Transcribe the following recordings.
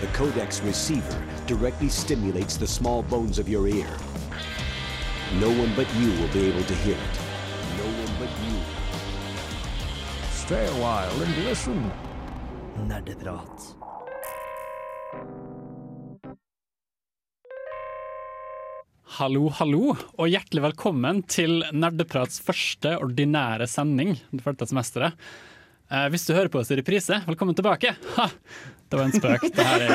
The codex receiver directly stimulates the small bones of your ear. No one but you will be able to hear it. No one but you. Stay a while and listen. Nerdeprat. Hallo, hallo, og hjertelig velkommen til Nerdeprats første ordinære sending det første semesteret. Eh, hvis du hører på oss i reprise, velkommen tilbake! Ha! Det var en spøk. Det her er.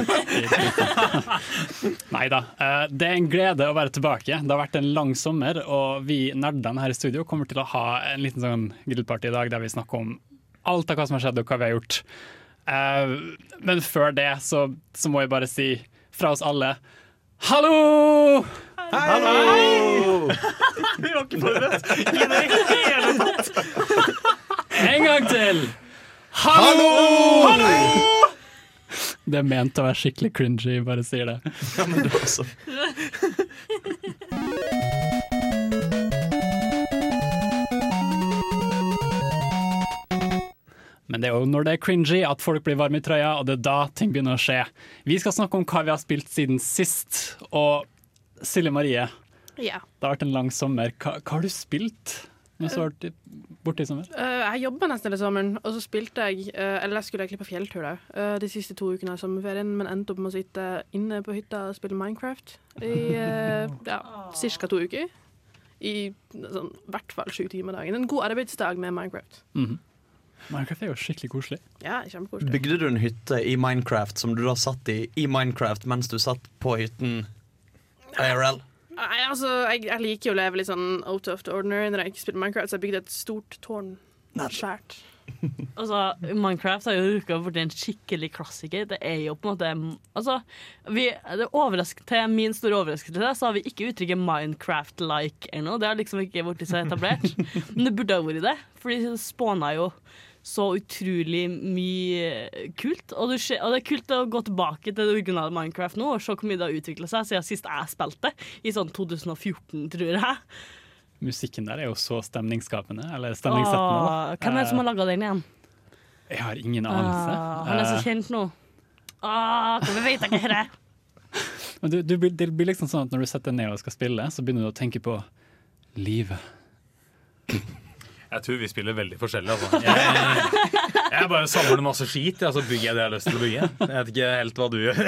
Nei da. Eh, det er en glede å være tilbake. Det har vært en lang sommer, og vi nerdene her i studio kommer til å ha en liten sånn grillparty i dag der vi snakker om alt av hva som har skjedd og hva vi har gjort. Eh, men før det så, så må jeg bare si fra oss alle Hallo! Vi var ikke forberedt i det hele tatt. En gang til! Hallo! Det er ment å være skikkelig cringy, bare sier det. Ja, men du også. Men det er jo når det er cringy at folk blir varme i trøya, og det er da ting begynner å skje. Vi skal snakke om hva vi har spilt siden sist. Og Silje Marie, Ja. det har vært en lang sommer. Hva, hva har du spilt mens du har vært borte i sommer? Eh, jeg jobba nesten hele sommeren, og så spilte jeg eh, Eller jeg skulle egentlig på fjelltur da, eh, de siste to ukene av sommerferien, men endte opp med å sitte inne på hytta og spille Minecraft i uh, ja, ca. to uker. I sånn, hvert fall sju timer dagen. En god arbeidsdag med Minecraft. Minecraft er jo skikkelig koselig. Ja, kjempekoselig. Bygde du en hytte i Minecraft som du da satt i i Minecraft mens du satt på hytten IRL? Nei, altså, jeg, jeg liker jo å leve litt sånn out of the ordinary når jeg ikke spiller Minecraft, så jeg bygde et stort tårn. Svært. Altså, Minecraft har jo rukka bort en skikkelig klassiker. Det er jo på en måte Altså, vi, det Til min store overraskelse så har vi ikke uttrykket Minecraft-like ennå. Det har liksom ikke blitt så etablert. Men det burde ha vært det, for de spåna jo så utrolig mye kult. Og skje- og det er kult å gå tilbake til det originale Minecraft nå og se hvor mye det har utvikla seg siden sist jeg spilte, i sånn 2014, tror jeg. Musikken der er jo så stemningsskapende. Eller stemningssettende. Åh, hvem er det som har laga den igjen? Jeg har ingen anelse. Åh, han er så Eh, kjent nå. Ah, hvorfor vet jeg ikke det? Men du, du, det blir liksom sånn at når du setter deg ned og skal spille, så begynner du å tenke på livet. Jeg tror vi spiller veldig forskjellig. Altså. Jeg, jeg bare samler masse skit, og så bygger jeg det jeg har lyst til å bygge. Jeg vet ikke helt hva du gjør.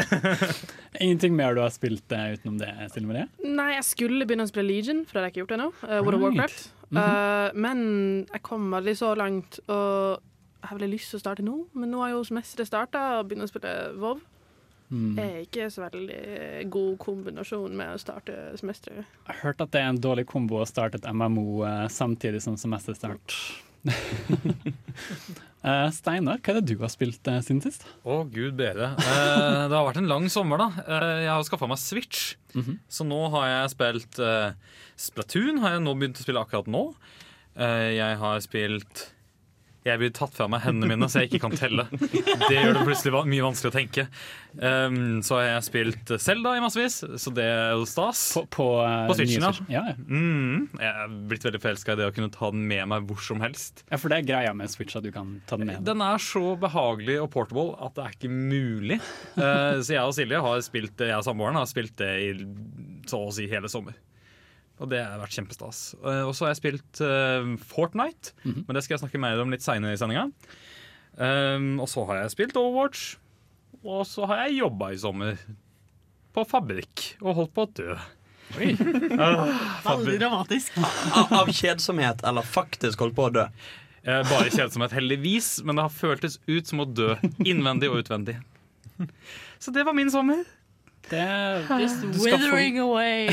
Ingenting mer du har spilt eh, utenom det, Silje Marie? Nei, jeg skulle begynne å spille Legion, for det har jeg ikke gjort ennå. Uh, World of. Warcraft. Uh, men jeg kom aldri så langt, og jeg har veldig lyst til å starte nå. Men nå har jo semesteret starta, og begynner å spille WoW. Mm. er ikke så veldig god kombinasjon med å starte semesteret. Jeg har hørt at det er en dårlig kombo å starte et MMO eh, samtidig som semesterstart. Eh, Steinar, hva er det du har spilt eh, siden sist? Å, gud bedre. Eh, det har vært en lang sommer, da. Eh, jeg har skaffa meg Switch. Så nå har jeg spilt eh, Splatoon. Har jeg nå begynt å spille akkurat nå. Eh, jeg har spilt Jeg blir tatt fra meg hendene mine, så jeg ikke kan telle. Det gjør det plutselig mye vanskelig å tenke. Um, så har jeg spilt Selda i massevis, så det er jo stas. På, på, eh, På Switchen, ja. Switchen? Ja, ja. Mm, jeg er blitt veldig forelska i det å kunne ta den med meg hvor som helst. ja, for det er greia med Switch at du kan ta den med. deg? Den er så behagelig og portable at det er ikke mulig. Uh, så jeg og Silje har spilt jeg og samboeren har spilt det i så å si hele sommer. Og det har vært kjempestas. Eh, og så har jeg spilt uh, Fortnite, men det skal jeg snakke mer om litt seinere i sendinga. Um, og så har jeg spilt Overwatch, og så har jeg jobba i sommer. På fabrikk og holdt på å dø. Veldig dramatisk. Av, av kjedsomhet eller faktisk holdt på å dø? Eh, bare kjedsomhet, heldigvis, men det har føltes ut som å dø innvendig og utvendig. Så det var min sommer. Det, Just du, skal få, away.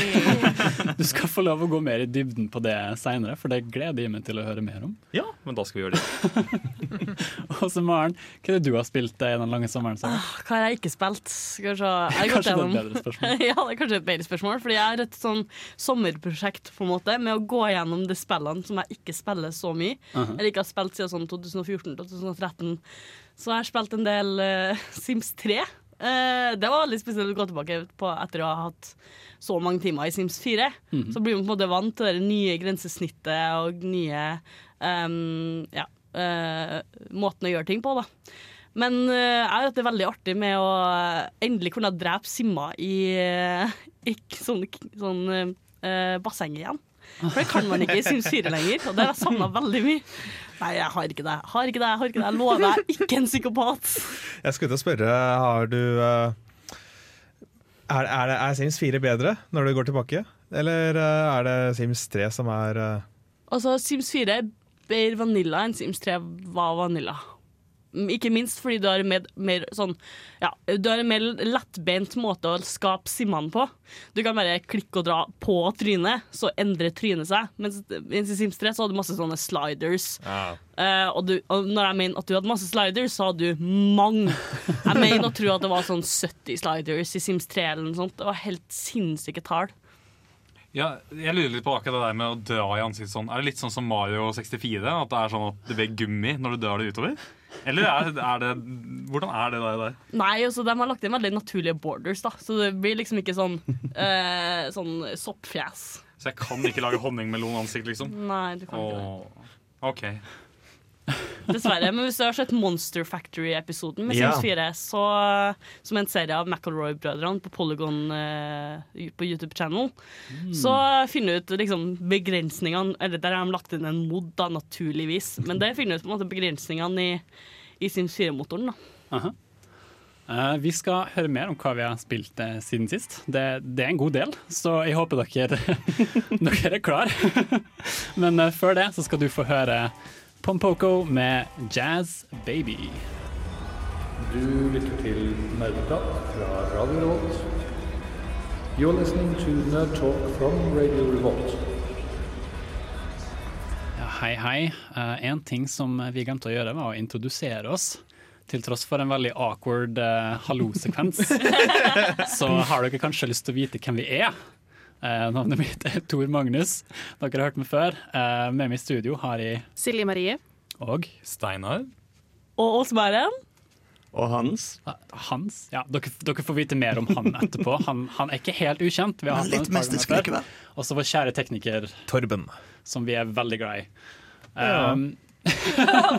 du skal få lov å gå mer i dybden på det seinere, for det gleder jeg meg til å høre mer om. Ja, men da skal vi gjøre det. Og så Maren, hva er det du har spilt i den lange sommeren? Ah. Hva har jeg ikke spilt? Skal vi se. Jeg har gått Kanskje det er et bedre spørsmål. ja, det er kanskje et bedre spørsmål. Fordi jeg har et sånn sommerprosjekt på en måte med å gå gjennom de spillene som jeg ikke spiller så mye. Eller ikke har spilt siden sånn 2014-2013. Så jeg har spilt en del uh, Sims 3. Eh, det var veldig spesielt å gå tilbake på etter å ha hatt så mange timer i Sims 4. Så blir man på en måte vant til det nye grensesnittet og nye um, ja, uh, måten å gjøre ting på. da Men jeg jeg vet det er veldig artig med å eh, endelig kunne drepe Simma i, eh, i sånn, sånn eh, basseng igjen. For det kan man ikke i Sims 4 lenger, og det har jeg savna veldig mye. Nei, jeg har ikke det. Har ikke det, har ikke det. Jeg lover, jeg er ikke en psykopat. Jeg skulle til å spørre, har du eh, er, er, er Sims 4 bedre når du går tilbake? Eller eh, er det Sims 3 som er eh, Altså, Sims 4 er bedre vanilla enn Sims 3 var vanilla. Ikke minst fordi du har, mer, mer sånn, ja, du har en mer lettbeint måte å skape simmene på. Du kan bare klikke og dra på trynet, så endrer trynet seg. Mens, mens i Sims 3 så hadde du masse sånne sliders. Eh, og, du, og når jeg mener at du hadde masse sliders, så hadde du mange. Jeg mener å tro at det var sånn 70 sliders i Sims 3 eller noe sånt. Det var helt sinnssyke tall. Ja, jeg lurer litt på akkurat det der med å dra i ansiktet sånn. Er det litt sånn som Mario 64? At det er sånn at det blir gummi når du drar det utover? Eller er, er det Hvordan er det der? Nei, altså de har lagt inn veldig naturlige borders, da. Så det blir liksom ikke sånn, eh, sånn soppfjes. Så jeg kan ikke lage honningmelonansikt, liksom? Nei, du kan ikke det. Åh, OK. Dessverre. Men hvis du har sett Monster Factory-episoden med Sims 4, så, som en serie av McElroy-brødrene på Polygon eh, på YouTube Channel, så finner du ut liksom begrensningene Eller der har de lagt inn en mod, da, naturligvis. Men det finner du ut på en måte begrensningene i, i Sims 4-motoren. da Uh, vi skal høre mer om hva vi har spilt uh, siden sist. Det, det er en god del, så jeg håper dere, dere er klare. Men uh, før det så skal du få høre Pompoko med Jazz Baby. Du lytter til Nerdeprat fra Radio Revolt. You're listening to Nerd Talk from Radio Revolt. Ja, hei, hei. Uh, en ting som vi glemte å gjøre, var å introdusere oss. Til tross for en veldig awkward uh, hallo-sekvens, så har dere kanskje lyst til å vite hvem vi er. Eh, navnet mitt er Tor Magnus. Dere har hørt meg før. Eh, med meg i studio har jeg Silje Marie. og Steinar? Og Åsmæren. Og Hans. eh, Hans. Ja, dere, dere får vite mer om han etterpå. Han, han er ikke helt ukjent. Vi har han et par. Og så vår kjære tekniker, Torben? som vi er veldig glad i. Ja. Um,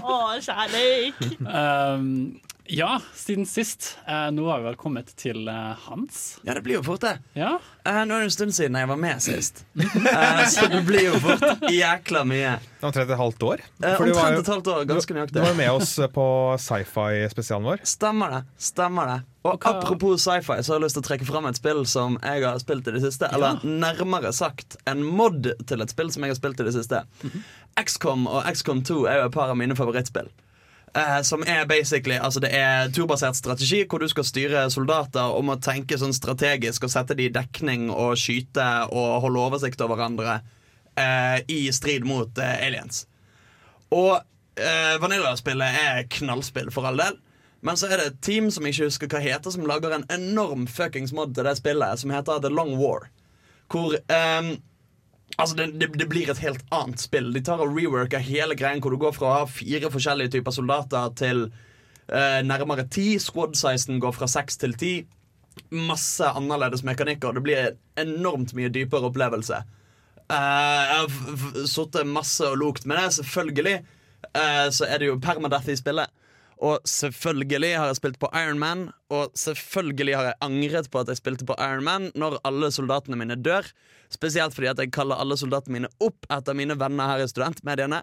Å, kjærleik! um, ja, siden sist. eh, nå har vi vel kommet til eh, Hans. Ja, det blir jo fort, det. Ja, Eh, nå er det en stund siden jeg var med sist. Eh, så det blir jo fort jækla mye. Omtrent et halvt år. Eh, Omtrent et halvt år, ganske Du var var med oss på sci-fi-spesialen vår. Stemmer det. stemmer det Og hva- apropos sci-fi, så har jeg lyst til å trekke fram et spill som jeg har spilt i det siste. Eller nærmere sagt en mod til et spill som jeg har spilt i det siste. XCOM og XCOM 2 er jo et par av mine favorittspill. Eh, som er basically Altså det er turbasert strategi hvor du skal styre soldater om å tenke sånn strategisk og sette de i dekning og skyte og holde oversikt over hverandre eh, i strid mot eh, aliens. Og eh, Vanilla-spillet er knallspill, for all del. Men så er det et team som ikke husker hva heter, som lager en enorm fuckings mod til det spillet, som heter The Long War. Hvor eh, Altså, det, det, det blir et helt annet spill. De tar og reworker hele greien, hvor du går fra fire forskjellige typer soldater til eh, nærmere ti. Squad-sizen går fra seks til ti. Masse annerledes mekanikker. Det blir en enormt mye dypere opplevelse. Eh, jeg har sittet masse og lokt med det. Selvfølgelig eh, så er det jo permadeath i spillet. Og selvfølgelig har jeg spilt på Iron Man, og selvfølgelig har jeg angret på at jeg spilte på Iron Man når alle soldatene mine dør. Spesielt fordi at jeg kaller alle soldatene mine opp etter mine venner her i studentmediene.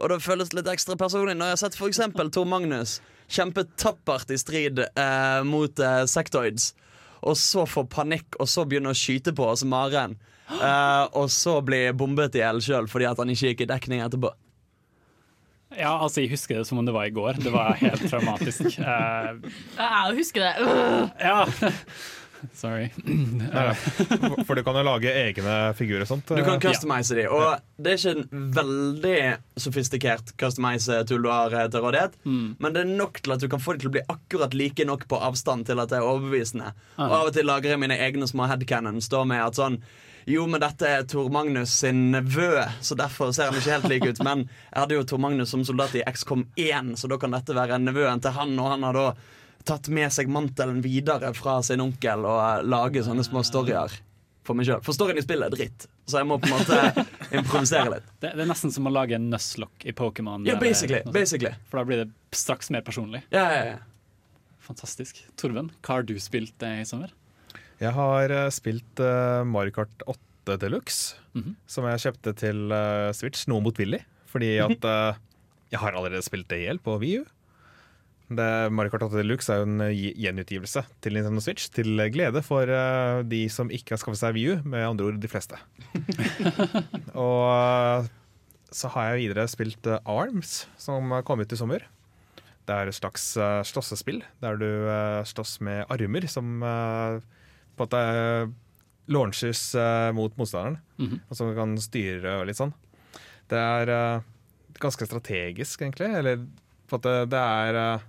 Og det føles litt ekstra personlig når jeg har sett eksempel Tor Magnus kjempe tappert i strid eh, mot eh, sectoids, og så få panikk, og så begynne å skyte på oss maren. Eh, og så bli bombet i hjel sjøl fordi at han ikke gikk i dekning etterpå. Ja, altså Jeg husker det som om det var i går. Det var helt traumatisk. Eh, Jeg husker det. Ja. Sorry. Nei, for- du kan jo lage egne figurer og sånt. Du kan customize ja. de, og det er ikke en veldig sofistikert customize-tool du har eh, til rådighet, men det er nok til at du kan få de til å bli akkurat like nok på avstand til at det er overbevisende. Og av og til lager jeg mine egne små headcanons da med at sånn jo, men dette er Tor Magnus sin nevø, så derfor ser han ikke helt lik ut. Men jeg hadde jo Tor Magnus som soldat i XCOM 1, så da kan dette være nevøen til han, og han har da tatt med seg mantelen videre fra sin onkel og lager lage sånne små storyer for meg sjøl. For storyen i spillet er dritt. så jeg må på en måte improvisere litt. Det, det er nesten som å lage en Nusslock i Pokémon. Ja, basically, basically. For da blir det straks mer personlig. Ja, ja, ja. Fantastisk. Torven, hva har du spilt eh, i sommer? Jeg har eh, spilt uh, Mario Kart 8 Deluxe, Mhm. som jeg kjøpte til uh, Switch, noe motvillig. Fordi at uh, jeg har allerede spilt det i hjel på VU. Det, Mario Kart 8 Deluxe er jo en gjenutgivelse til Nintendo Switch, til glede for de som ikke har skaffet seg VU, med andre ord de fleste. Og så har jeg videre spilt Arms, som kom ut i sommer. Det er et slags slåssespill der du slåss med armer som på at det launches eh, mot motstanderen, Mhm. og som kan styre og litt sånn. Det er eh, ganske strategisk, egentlig. Eller på at det, det er eh,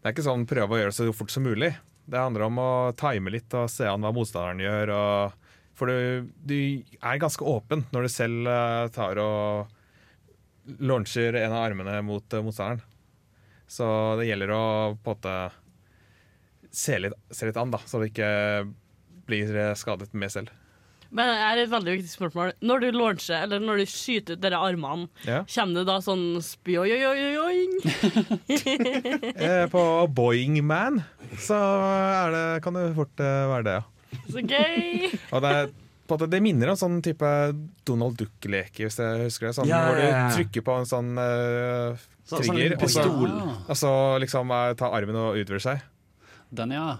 Det er ikke sånn prøve å gjøre det så fort som mulig. Det handler om å time litt og se an hva motstanderen gjør. Og, for du, du er ganske åpen når du selv tar og launcher en av armene mot motstanderen. Så det gjelder å på en måte se litt, se litt an, da, så du ikke blir skadet med selv. Men det er et veldig viktig spørsmål. Når du launcher, eller når du skyter ut dere armene, Ja. kommer det da sånn spy-oi-oi-oi-oi? Eh, på Boeing Man så er det, kan det fort eh, være det, ja. Så gøy! Og det, er, det minner om sånn type Donald Duck-leke, hvis jeg husker det. Sånn, yeah. Hvor du trykker på en sånn eh, Så, sånn trigger, og så. Og så liksom uh, tar armen og utvider seg. den, ja.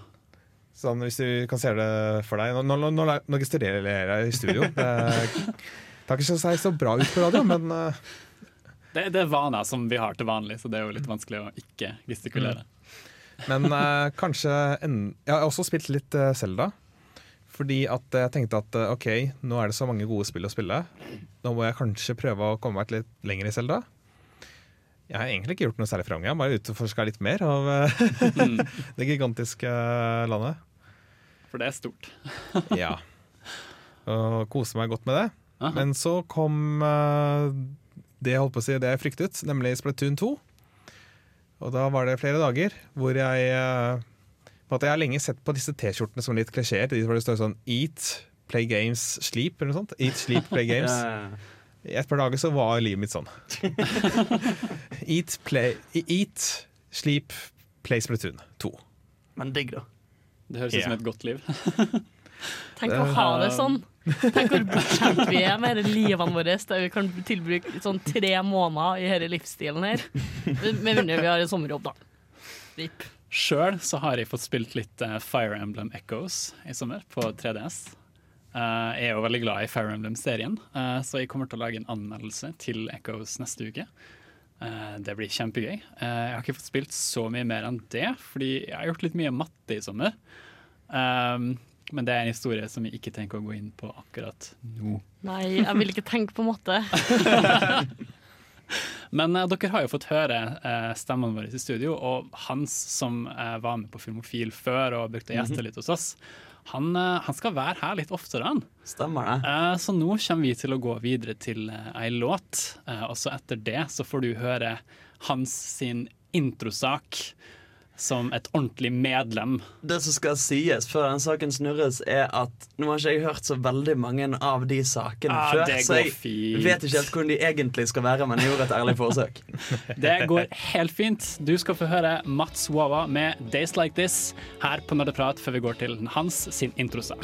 Sånn, hvis du kan se det for deg. Nå, nå, nå, nå gestikulerer jeg i studio. Det, det har ikke sett så bra ut på radio, men uh... Det, det er vaner som vi har til vanlig, så det er jo litt vanskelig å ikke gestikulere. Men uh, kanskje en, Jeg har også spilt litt uh, Zelda. Fordi at jeg tenkte at OK, nå er det så mange gode spill å spille. Nå må jeg kanskje prøve å komme meg litt lenger i Zelda. Jeg har egentlig ikke gjort noe særlig framgang. Bare utforska litt mer av eh, det gigantiske landet. For det er stort. Ja. Og kose meg godt med det. Aha. Men så kom uh, det jeg holdt på å si, det jeg fryktet, nemlig Splatoon 2. Og da var det flere dager hvor jeg uh, på at Jeg har lenge sett på disse T-skjortene som litt klisjeer. de Hvor det står sånn Eat, play games, sleep, eller noe sånt. Eat, sleep, play games. I et par dager så var livet mitt sånn. eat, play, eat, sleep, play Splatoon 2. Men digg, da. Det høres ut som et godt liv. Tenk å ha det sånn. Tenk hvor bortskjemt vi er med dette livene våre, der vi kan tilbruke sånn tre måneder i denne livsstilen her. Med mindre vi har en sommerjobb, da. Rip. Sjøl så har jeg fått spilt litt eh, Fire Emblem Echoes i sommer på 3DS. Eh, jeg er jo veldig glad i Fire Emblem-serien, eh, så jeg kommer til å lage en anmeldelse til Echoes neste uke. Eh, det blir kjempegøy. Eh, jeg har ikke fått spilt så mye mer enn det, fordi jeg har gjort litt mye matte i sommer. Um, men det er en historie som jeg ikke tenker å gå inn på akkurat nå. Nei, jeg vil ikke tenke på matte. Men uh, dere har jo fått høre uh, stemmene våre i studio, og Hans, som uh, var med på Filmofil før og brukte gjester litt hos oss, han, eh, han skal være her litt oftere. han. Stemmer det. Eh, så nå kommer vi til å gå videre til ei låt, eh, og så etter det så får du høre Hans sin introsak som et ordentlig medlem. Det som skal sies før den saken snurres, er at nå har ikke jeg hørt så veldig mange av de sakene Ah, før, så jeg fint. vet ikke helt hvordan de egentlig skal være, men jeg gjorde et ærlig forsøk. Det går helt fint. Du skal få høre Mats Wawa med 'Days Like This' her på Nerdeprat før vi går til Hans sin introsak.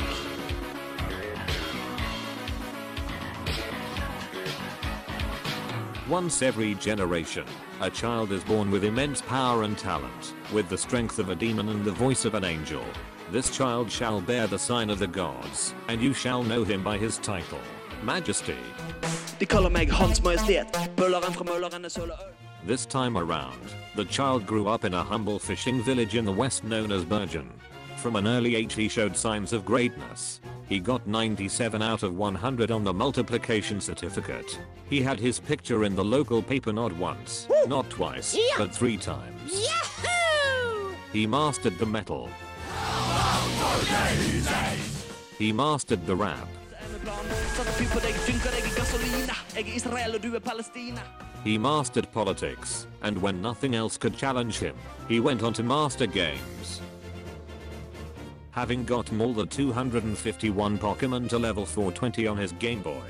Once every generation, a child is born with immense power and talent, with the strength of a demon and the voice of an angel. This child shall bear the sign of the gods, and you shall know him by his title, Majesty. De kaller meg Hans Majestet. Bølleren fra Mølleren er søle. This time around, the child grew up in a humble fishing village in the west known as Bergen. From an early age he showed signs of greatness. He got 97 out of 100 on the multiplication certificate. He had his picture in the local paper not once, not twice, but three times. He mastered the metal. He mastered the rap. Med planen, Satt fyr på deg, dynker deg i gasolina. Jeg Israel og du Palestina. He mastered politics, and when nothing else could challenge him, he went on to master games. Having gotten all the 251 Pokemon to level 420 on his Game Boy.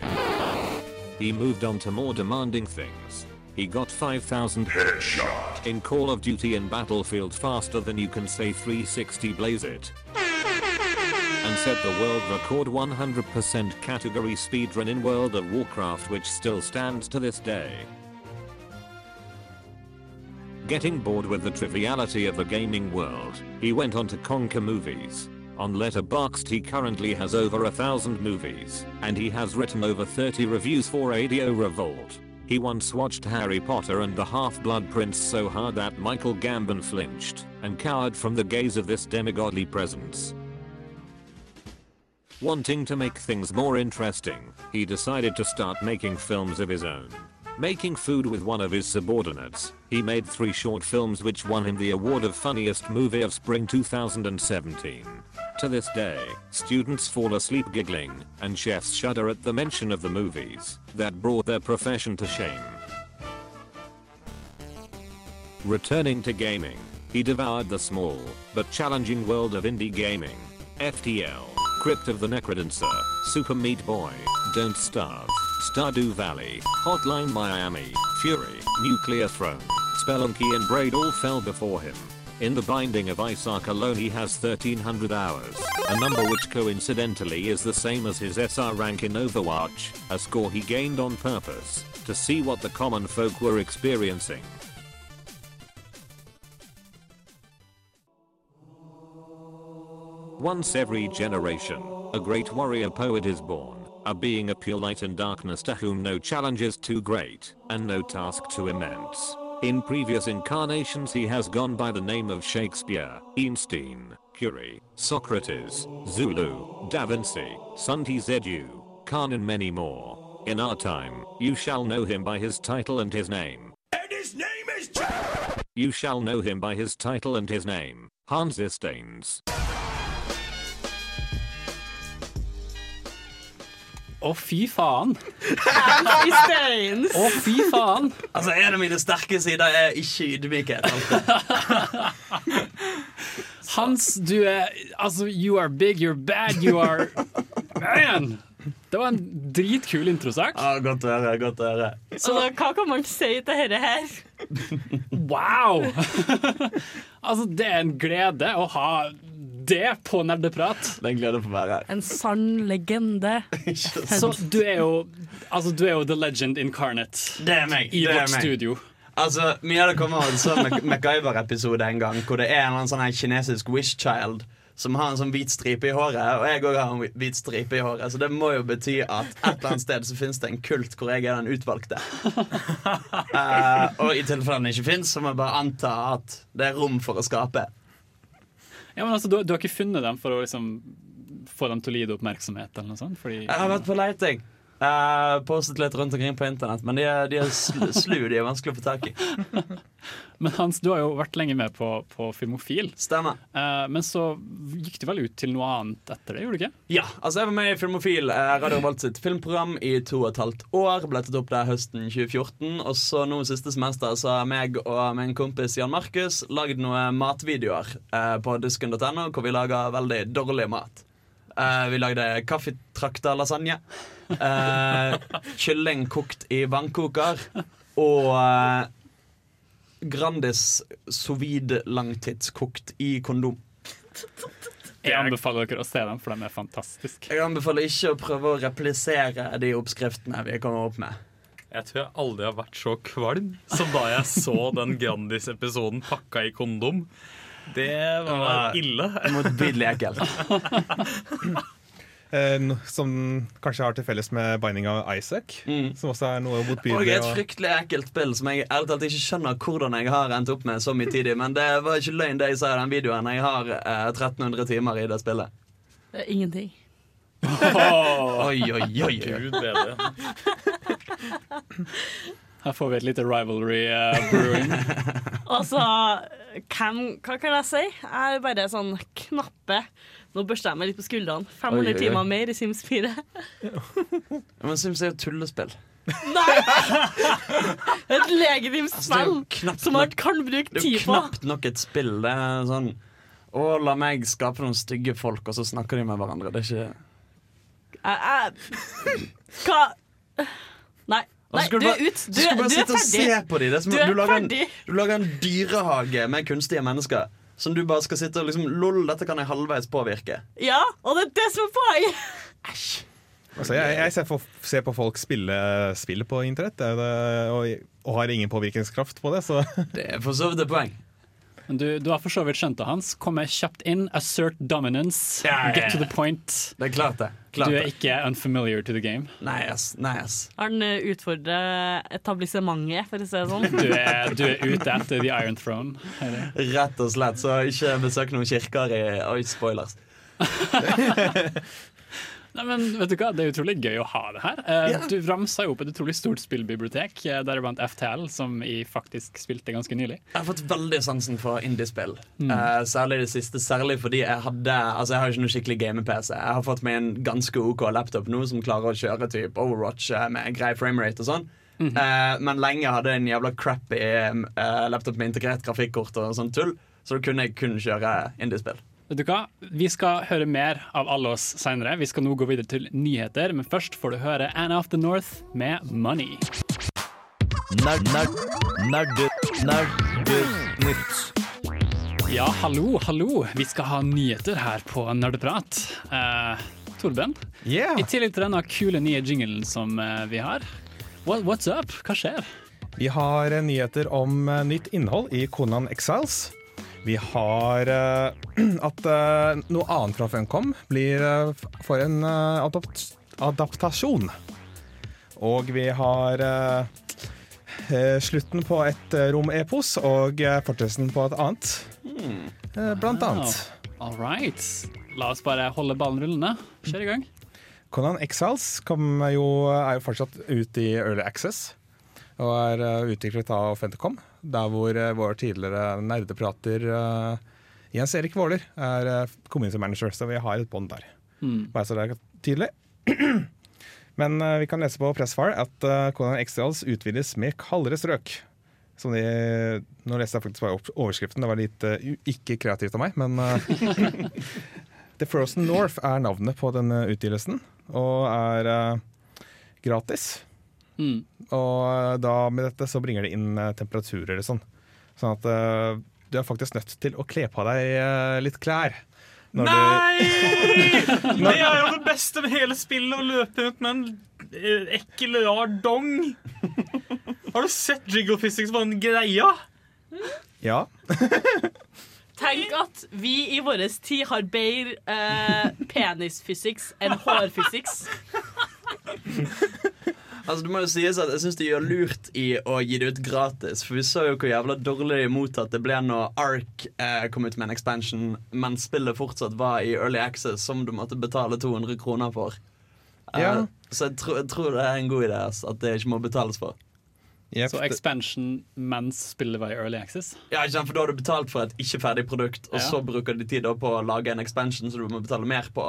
He moved on to more demanding things. He got 5000 headshot in Call of Duty and Battlefield faster than you can say 360 blaze it. And set the world record 100% category speedrun in World of Warcraft which still stands to this day. Getting bored with the triviality of the gaming world, he went on to conquer movies. On Letterboxd he currently has over a thousand movies, and he has written over 30 reviews for Radio Revolt. He once watched Harry Potter and the Half-Blood Prince so hard that Michael Gambon flinched and cowered from the gaze of this demigodly presence. Wanting to make things more interesting, he decided to start making films of his own. Making food with one of his subordinates, he made three short films which won him the award of Funniest Movie of Spring 2017. To this day, students fall asleep giggling, and chefs shudder at the mention of the movies that brought their profession to shame. Returning to gaming, he devoured the small, but challenging world of indie gaming. FTL, Crypt of the Necrodancer, Super Meat Boy, Don't Starve, Stardew Valley, Hotline Miami, Fury, Nuclear Throne, Spelunky and Braid all fell before him. In the Binding of Isaac alone he has 1300 hours, a number which coincidentally is the same as his SR rank in Overwatch, a score he gained on purpose, to see what the common folk were experiencing. Once every generation, a great warrior poet is born, a being a pure light and darkness to whom no challenge is too great, and no task too immense. In previous incarnations he has gone by the name of Shakespeare, Einstein, Curie, Socrates, Zulu, Da Vinci, Sunti Zedu, Khan and many more. In our time, you shall know him by his title and his name. And his name is You shall know him by his title and his name, Hans Istains. Å, fy faen! Fancy stains. Å, fy faen! Altså, En av mine sterke sider er ikke ydmykhet. Hans, du er Altså, you are big, you're bad, you are Man! Det var en dritkul introsak. Ja, godt å høre. godt å høre Så hva kan man si til dette her? Wow! altså, det er en glede å ha det på nerdeprat. Det er en glede få her. En sann legende. Så du er jo Altså, du er jo the legend incarnate Det er meg. i det er meg. studio. Altså, Mye av det kommer av en sånn Mac- MacGyver-episode en gang, hvor det er en eller annen sånn her kinesisk wish child som har en sånn hvit stripe i håret, og jeg òg har en hvit stripe i håret. Så det må jo bety at et eller annet sted så finnes det en kult hvor jeg er den utvalgte. Eh, og i tilfelle den ikke fins, så må jeg bare anta at det er rom for å skape. Ja, men altså, du, du har ikke funnet dem for å liksom få dem til å lide oppmerksomhet eller noe sånt? Fordi, Jeg har vært på leiting. Uh, postet litt rundt omkring på internett, men de er, de er sl slu. De er vanskelig å få tak i. Men Hans, du har jo vært lenge med på, på Filmofil. Stemmer. Uh, men så gikk du vel ut til noe annet etter det, gjorde du ikke? Ja, altså jeg var med i Filmofil, uh, Radio Revolt sitt filmprogram, i to og et halvt år. Ble tatt opp der høsten 2014. Og så nå siste semester så har meg og min kompis Jan Markus lagd noen matvideoer på dusken.no, hvor vi lager veldig dårlig mat. Eh, vi lagde kaffetrakta-lasagne. Uh, kylling kokt i vannkoker. Og uh, Grandis sous-vide langtidskokt i kondom. Jeg anbefaler dere å se dem, for de er fantastiske. Jeg anbefaler ikke å prøve å replisere de oppskriftene vi kommer opp med. Jeg tror jeg aldri har vært så kvalm som da jeg så den Grandis-episoden pakka i kondom. Det var ille. Motbydelig ekkelt. Eh, som kanskje har til felles med Binding av Isaac, Mm. som også er noe Og motbydelig. et fryktelig ekkelt spill som jeg ærlig talt ikke skjønner hvordan jeg har endt opp med så mye tid i. Men det var ikke løgn det jeg sa i den videoen. Jeg har eh, 1300 timer i det spillet. Det er ingenting. Oi, oi, oi. oi. Gud bedre. Her får vi et lite rivalry uh, brewing. Altså, hvem, hva kan jeg si? Jeg er bare sånn knappe Nå børster jeg meg litt på skuldrene. 500 Oi, oi, timer mer i Sims 4. Ja, Men Sims er jo tullespill. Nei! Et legitimt spill altså, som man kan bruke tid på. det er jo knapt nok et spill. Det er sånn Å, la meg skape noen stygge folk, og så snakker de med hverandre. Det er ikke Jeg- jeg- Hva Nei. Skal du du er bare- ut. du, Du, bare, du er og se på er som Du er du lager, en, du lager en dyrehage med kunstige mennesker. Som du bare skal sitte og liksom Lol, dette kan jeg halvveis påvirke. Ja, og det er det som er poenget. Altså, jeg jeg ser, på, ser på folk spille spill på internett er det, og, og har ingen påvirkningskraft på det, så Det er for så vidt et poeng. Men du, du har for så vidt skjønt det, Hans. Kommer kjapt inn, assert dominance, Ja, ja, ja. get to the point. Det er klart det. Klart Du er ikke unfamiliar to the game. Nei, ass. Nei, ass. Har den eh, utfordret etablissementet, for å si det sånn? Du er, du er ute etter the iron throne. Eller? Rett og slett. Så ikke besøk noen kirker i Oi, spoilers. Nei, men vet du hva, Det er utrolig gøy å ha det her. Eh, Ja. Du ramsa jo opp et utrolig stort spillbibliotek, eh, deriblant FTL, som jeg faktisk spilte ganske nylig. Jeg har fått veldig sansen for indiespill. Mm. uh, særlig det siste. Særlig fordi jeg hadde Altså jeg har ikke noe skikkelig game-PC. Jeg har fått meg en ganske OK laptop nå som klarer å kjøre typ Overwatch med grei framerate og sånn. Mm -hmm. uh, men lenge hadde jeg en jævla crappy uh, laptop med integrert grafikkort og sånn tull, så da kunne jeg kun kjøre indiespill. Vet du hva? Vi skal høre mer av alle oss seinere. Vi skal nå gå videre til nyheter, men først får du høre Anna of the North med 'Money'. Nerd, nerd, nerder, nerdenytt. Ja, hallo, hallo. Vi skal ha nyheter her på Nerdeprat. Uh, Torben, yeah. i tillegg til denne kule nye jinglen som uh, vi har, what, what's up? Hva skjer? Vi har eh, nyheter om eh, nytt innhold i Conan Exiles. Vi har eh, at eh, noe annet fra Funcom blir uh, for en eh, adapt adaptasjon. Og vi har eh, eh, slutten på et eh, rom-epos og fortsettelsen på et annet. Eh, blant annet. All right. La oss bare holde ballen rullende. Kjør i gang. Conan Exiles jo, er jo fortsatt ute i Early Access. Og er eh, utviklet av Fentacom, der hvor uh, vår tidligere nerdeprater uh, Jens Erik Våler er uh, community manager, så vi har et bånd der. Mm. Bare så det er tydelig. Men eh, vi kan lese på Pressfire at uh, Conan Exiles utvides med kaldere strøk. Som de, nå leste jeg faktisk bare opp overskriften, det var litt uh, ikke kreativt av meg, men uh, The Frozen North er navnet på denne utgivelsen, og er uh, gratis. Mm. Og eh, da med dette så bringer det inn eh, temperaturer eller sånn. Sånn at uh, du er faktisk nødt til å kle på deg uh, litt klær. når du- Nei! Det er jo det beste med hele spillet, å løpe rundt med en ekkel, rar dong. Har du sett jiggle physics på den greia? Ja. Tenk at vi i vår tid har bedre eh, penisfysics enn hårfysics. Altså det må jo sies at Jeg syns de gjør lurt i å gi det ut gratis. For vi så jo hvor jævla dårlig mottatt det ble når Ark eh, kom ut med en expansion, mens spillet fortsatt var i Early Access, som du måtte betale 200 kroner for. Eh, Ja. Så jeg, tror- jeg tror det er en god idé at det ikke må betales for. Yep. Så expansion mens spillet var i early access. Ja, ikke sant? For Da har du betalt for et ikke-ferdig produkt, og Ja. så bruker de tid på å lage en expansion, så du må betale mer på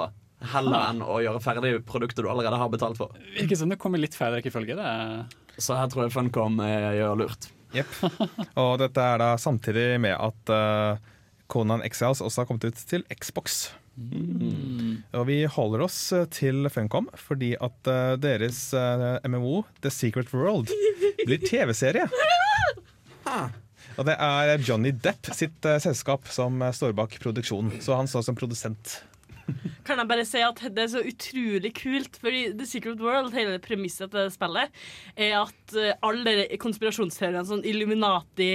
heller enn å gjøre ferdig produktet du allerede har betalt for. Virker som det kommer litt feil rekkefølge. Det Så her tror jeg Funcom eh, gjør lurt. Jepp. Og dette er da samtidig med at uh, Conan Exiles også har kommet ut til Xbox. Og vi holder oss eh, til Funcom fordi at uh, deres uh, MMO, The Secret World, blir TV-serie. Og det er Johnny Depp sitt eh, selskap som eh, står bak produksjonen. Så han står som produsent. Kan jeg bare si at det er så utrolig kult, fordi The Secret World, hele premisset til det spillet, er at eh, alle konspirasjonsteoriene, sånn Illuminati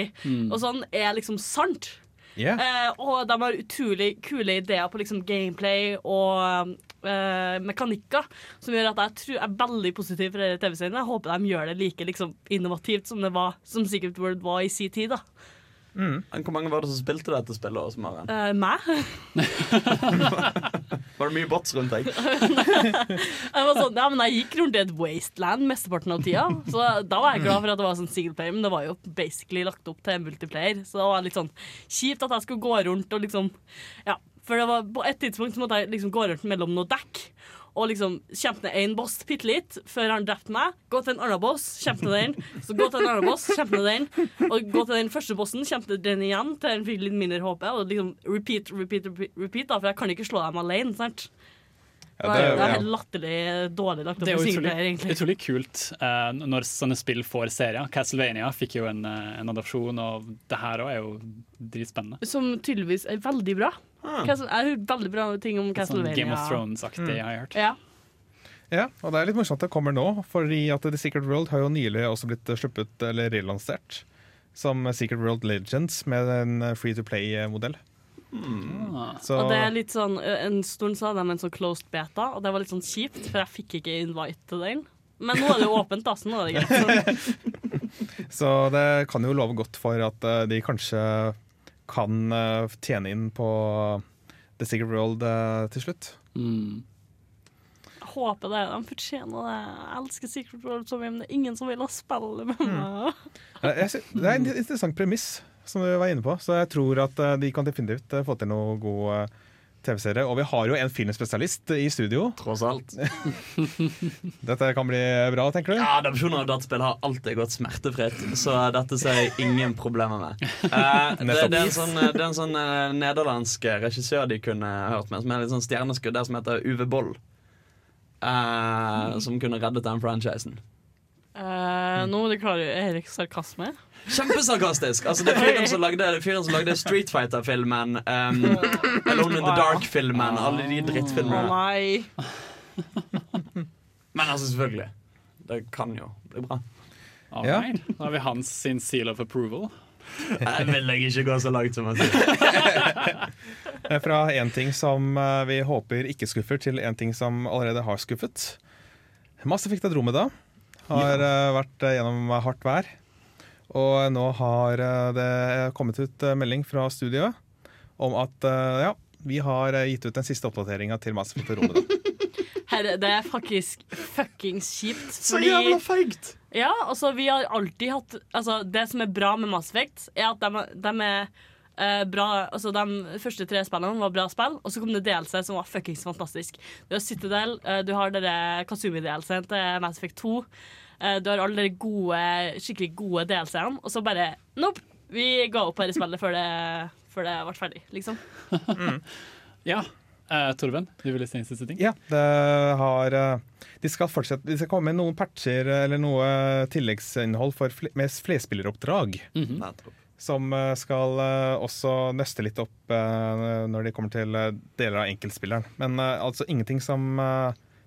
og sånn, er liksom sant. Yeah. Eh, og de har utrolig kule ideer på liksom gameplay og eh, mekanikker, som gjør at jeg, tror, jeg er veldig positiv for TV-serien. Jeg håper de gjør det like liksom, innovativt som det var Som Secret World var i sin tid. da Men Hvor mange var det som spilte dette spillet? Også, Maren? Eh, meg? Var det mye bots rundt deg? Jeg var sånn, ja, men jeg gikk rundt i et wasteland mesteparten av tida. Så da var jeg glad for at det var sånn single player, men det var jo basically lagt opp til multiplayer. Så det var litt sånn kjipt at jeg skulle gå rundt og liksom Ja. For det var, på et tidspunkt så måtte jeg liksom gå rundt mellom noen dekk. Og liksom kjempe ned én boss bitte litt før han drepte meg. Gå til en annen boss, kjempe ned den. Så gå til en annen boss, kjempe ned den. Og gå til den første bossen, kjempe ned den igjen til en fikk litt mindre HP. Og liksom repeat, repeat, repeat, repeat da, for jeg kan ikke slå dem alene. sant? Ja, det, det- er helt latterlig dårlig lagt opp Det er jo utrolig, utrolig kult uh, når sånne spill får serier. Castlevania fikk jo en, eh, en adopsjon, og det her òg er jo dritspennende. Som tydeligvis er veldig bra. Castle, jeg har hørt veldig bra ting om Sånn Castlevania. Game of Thrones-aktig, Mm. har jeg hørt. Ja. Ja, og det er litt morsomt at det kommer nå, fordi at The Secret World har jo nylig også blitt sluppet, eller relansert, som Secret World Legends med en free to play-modell. Så Og det er litt sånn En stund så hadde de en sånn closed beta, og det var litt sånn kjipt, for jeg fikk ikke invite til den. Men nå er det jo åpent, da, så nå er det greit. Så det kan jo love godt for at de kanskje kan tjene inn på The Secret World til slutt. Jeg håper det. De fortjener det. Jeg elsker Secret World så mye, men det er ingen som vil ha spillet med meg. Mm. Det er en interessant premiss, som du var inne på, så jeg tror at eh, de kan definitivt eh, få til noe god eh, TV-serie. Og vi har jo en filmspesialist i studio. Tross alt. Dette kan bli bra, tenker du? Ja, Adopsjoner av dataspill har alltid gått smertefritt, så dette ser jeg ingen problemer med. Uh, det, det er en sånn, det er en sånn uh, nederlandsk regissør de kunne hørt med, som er litt sånn stjerneskudd der, som heter Uwe Boll. eh, som kunne reddet den franchisen. Eh, nå må du klare Erik sarkasme. Kjempesarkastisk! Altså, det er fyren som lagde, fyren som lagde Street Fighter-filmen, um, Alone in the Dark-filmen, alle de drittfilmene. nei. Men altså, selvfølgelig. Det kan jo bli bra. All Ja. right. Da har vi hans sin seal of approval. Jeg vil jeg ikke gå så langt som å si. Eh, Fra én ting som eh, vi håper ikke skuffer, til en ting som allerede har skuffet. Mass Effect Andromeda har ja. vært eh, gjennom hardt vær. Og nå har eh, det kommet ut eh, melding fra studioet om at eh, ja, vi har gitt ut den siste oppdateringa til Mass Effect Andromeda. Herre, det er faktisk fuckings kjipt. Så jævla feigt! Ja, altså vi har alltid hatt Altså Det som er bra med Mass Effect, er at de, de er eh, bra Altså De første tre spillene var bra spill, og så kom det DLC som var fuckings fantastisk. Du har Citadel, du har dere Kazumi-DLC-en til Mass Effect 2. eh, du har alle de gode, skikkelig gode DLC-ene, og så bare Nope! Vi ga opp dette spillet før det, før det ble ferdig, liksom. Ja. Uh, Torben, du ville si en siste ting? Ja, det har eh, De skal fortsette De skal komme med noen patcher eller noe tilleggsinnhold for fl med flerspilleroppdrag. Som eh, skal eh, også nøste litt opp når de kommer til deler av enkeltspilleren. Men altså ingenting som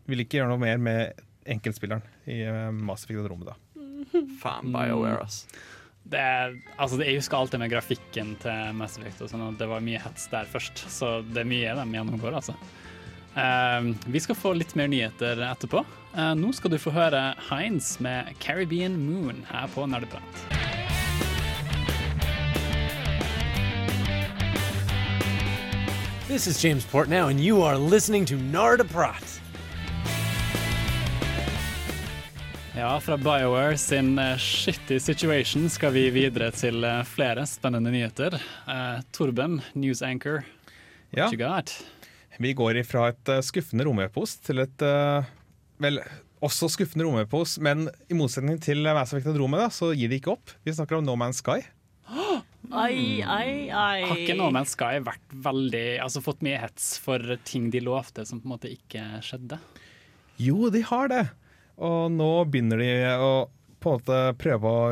vil ikke gjøre noe mer med enkeltspilleren i uh, Mass Effect Andromeda. Faen, BioWare, ass. Det er, altså det, jeg husker alltid med grafikken til Mass Effect. Og sånn, og det var mye hets der først, så det er mye de gjennomgår. altså. Uh, vi skal få litt mer nyheter etterpå. Uh, nå skal du få høre Heinz med 'Caribbean Moon' her på Nerdeprat. This is James Portnow, and you are listening to Nardaprat. Ja, fra BioWare sin eh, shitty situation skal vi videre til eh, flere spennende nyheter. Uh, Torben, news anchor, Ja. you got? Vi går ifra et skuffende romepos til et uh, Vel, også skuffende romepos, men i motsetning til Mass Effect Andromeda så gir de ikke opp. Vi snakker om No Man's Sky. Ai, ai, ai. Har ikke No Man's Sky vært veldig, altså fått mye hets for ting de lovte som på en måte ikke skjedde? Jo, de har det. Og nå begynner de å på en måte prøve å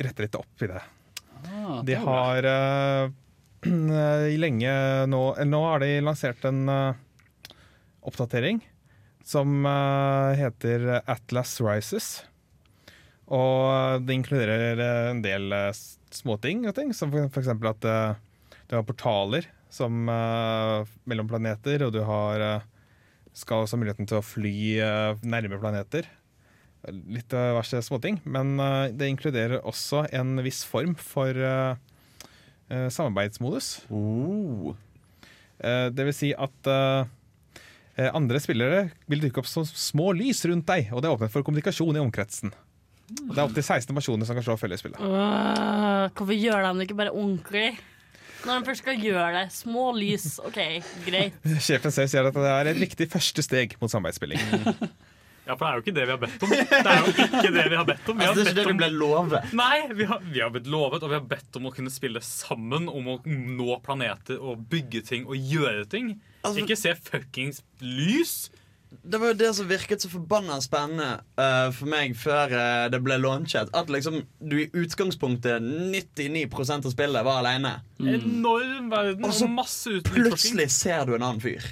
rette litt opp i det. Ah, De har uh, lenge nå Nå har de lansert en uh, oppdatering som eh, heter Atlas Rises. Og det inkluderer en del småting, og ting, som eksempel at du har portaler som, mellom planeter, og du har skal også ha muligheten til å fly nærme planeter. Litt diverse småting. Men eh, det inkluderer også en viss form for eh, eh, samarbeidsmodus. Eh, det vil si at eh, eh, andre spillere vil dukke opp som små lys rundt deg, og det er åpnet for kommunikasjon i omkretsen. Og det er opptil 16 personer som kan slå følge Uh. Hvorfor gjør de det ikke bare ordentlig? Når han først skal gjøre det. Små lys, OK, greit. Sjefen selv sier at det er et viktig første steg mot samarbeidsspilling. Ja, for det er jo ikke det vi har bedt om. Det er jo ikke det vi har bedt om. Vi har Altså, det er ikke bedt det om vi ble lovet. Nei, vi har, vi har blitt lovet, og vi har bedt om å kunne spille sammen om å nå planeter og bygge ting og gjøre ting. Altså- ikke se fuckings lys. Det var jo det som virket så forbanna spennende uh, for meg før uh, det ble launchet. At liksom du i utgangspunktet 99% av spillet var aleine. Enorm verden Og så og masse utforskning. Plutselig ser du en annen fyr.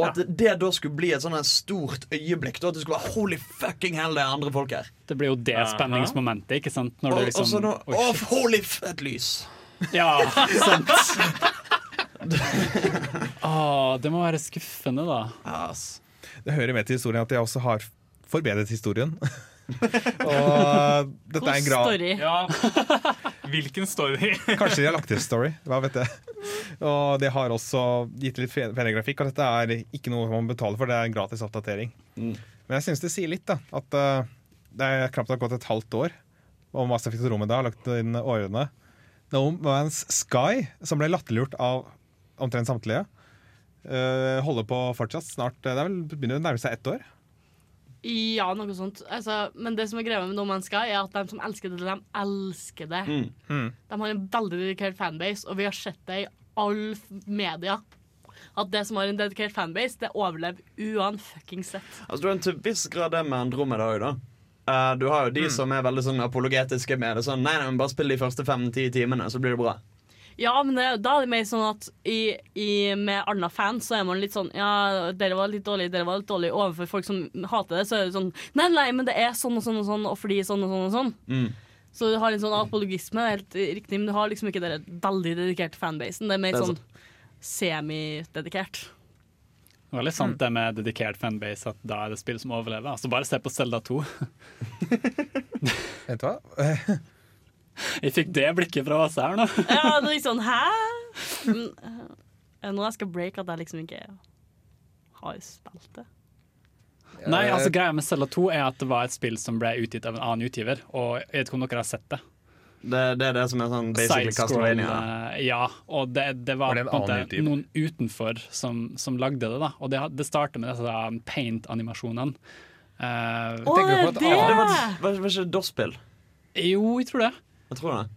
Og at det da skulle bli et sånn stort øyeblikk. Da at det skulle være holy fucking hell, det er andre folk her. Det blir jo det spenningsmomentet, ikke sant? Når Og, det og liksom så nå oh, holy f... Et lys. Ja, sant. Åh, det må være skuffende, da. Yes. Det hører med til historien at jeg også har forbedret historien. og dette er en grav... story. Ja. Hvilken story? Kanskje de har lagt til story, hva vet jeg. Og det har også gitt litt penere grafikk, og dette er ikke noe man betaler for, det er en gratis oppdatering. Mm. Men jeg syns det sier litt, da. At uh, det er knapt har gått et halvt år, og Mass Effect Romeda har lagt inn årene. No Man's Sky, som ble latterliggjort av omtrent samtlige, uh, holder på fortsatt. Snart, det er vel begynner å nærme seg ett år. Ja, noe sånt. Altså, men det som er greia med noen mennesker, er at de som elsker det, de elsker det. Mm. Mm. De har en veldig dedikert fanbase, og vi har sett det i all media. At det som har en dedikert fanbase, det overlever uanfuckings-sett. Altså, du har en til viss grad det med Andromeda òg, da. Uh, du har jo de som er veldig sånn apologetiske med det. Sånn, nei, nei, men Bare spill de første fem-ti timene, så blir det bra. Ja, men det, da er det mer sånn at i, i, med andre fans så er man litt sånn Ja, dere var litt dårlig, dere var litt dårlige. Overfor folk som hater det, så er det sånn Nei, nei, men det er sånn og sånn og sånn, og fordi sånn og sånn og sånn. Mm. Så du har en sånn apologisme, helt riktig, men du har liksom ikke den veldig dedikerte fanbasen. Det er mer Det er sånn semidedikert. Det var litt sant det med dedikert fanbase, at da er det spill som overlever. Altså Bare se på Zelda 2. Vet du hva? Jeg fikk det blikket fra Åse her nå. Ja, det er liksom, sånn Hæ? Men, eh, jeg skal break at jeg liksom ikke har spilt det. Nei, altså Greia med Cella 2 er at det var et spill som ble utgitt av en annen utgiver. Og jeg vet ikke om dere har sett det. Det, det er det som er sånn basically Castlevania. eh, ja, og det, det var, Var det en annen måte noen utenfor som, som lagde det. da Og det, det startet med disse paint-animasjonene. Uh, du det! Det var, var, var ikke det DOS-spill? jo, jeg tror det. Jeg tror det.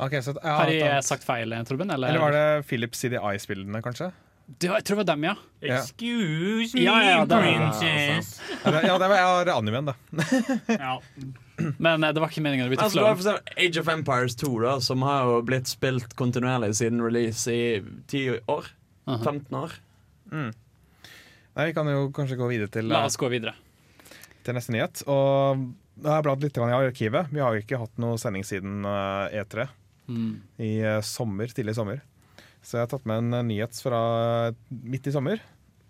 Okay, så, ja, Har de jeg sagt feil, Torben? Eller, Eller var det Philips CDI-spillene, kanskje? Det var- jeg tror det var dem, ja. Ja. Excuse me, Ja, ja, det var- princess. Ja, det var ja, animen, da. Men eh, det var ikke meningen å bli til Altså, flow. Age of Empires 2, da, som har jo blitt spilt kontinuerlig siden release i 10 år. Aha. 15 år. Nei, Vi kan jo kanskje gå videre til, La eh, oss gå videre. til neste nyhet. Og da har jeg bladd litt i arkivet. Vi har jo ikke hatt noe sending siden eh, E3 Mm. i eh, sommer, tidlig i sommer. Så jeg har tatt med en eh, nyhet fra midt i sommer.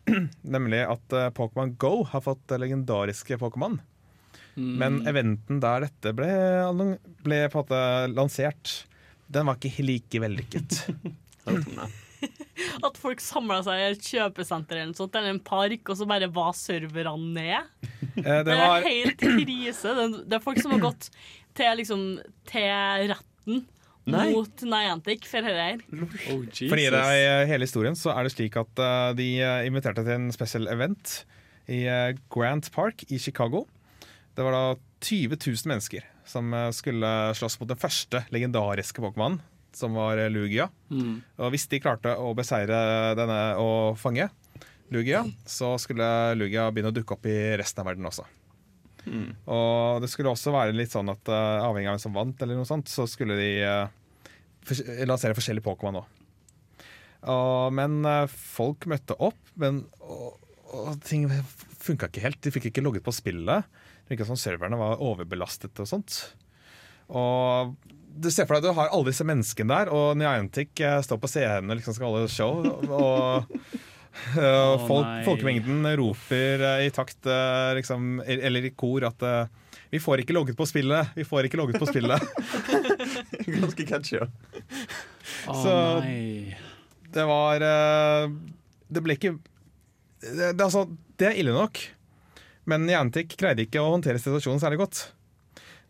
Nemlig at Pokémon Go har fått legendariske Pokémon. Mm. Men eventen der dette ble, ble på en måte lansert, den var ikke like vellykket. At folk samla seg i et kjøpesenter eller, noe sånt, eller en park, og så bare var serverne ned. Eh, Det Det er helt krise. Det er- folk som har gått til, liksom, til retten Nei. mot Niantic for dette her. Oh, fordi det er i hele historien så er det slik at uh, de eh, inviterte til en special event i uh, Grant Park i Chicago. Det var da 20 000 mennesker som eh, skulle slåss mot den første legendariske Pokémon, som var Lugia. Mm. Og hvis de klarte å beseire denne og fange Lugia, så skulle Lugia begynne å dukke opp i resten av verden også. Og det skulle også være litt sånn at eh, avhengig av hvem som vant, eller noe sånt, så skulle de uh, lansere forskjellige Pokémon òg. Men eh, folk møtte opp, men og, og ting funka ikke helt. De fikk ikke logget på spillet. Det virka som serverne var overbelastet og sånt. Og du ser for deg at du har alle disse menneskene der, og Niantic eh, står på scenen og liksom skal holde show. Og, oh, folk, folkemengden roper eh, i takt, eh, liksom, eller i kor, at vi får ikke logget på spillet, vi får ikke logget på spillet. Ganske catchy. Ja. Å Så- nei. Det var Det ble ikke det, det, altså, det er ille nok, men Niantic greide ikke å håndtere situasjonen særlig godt.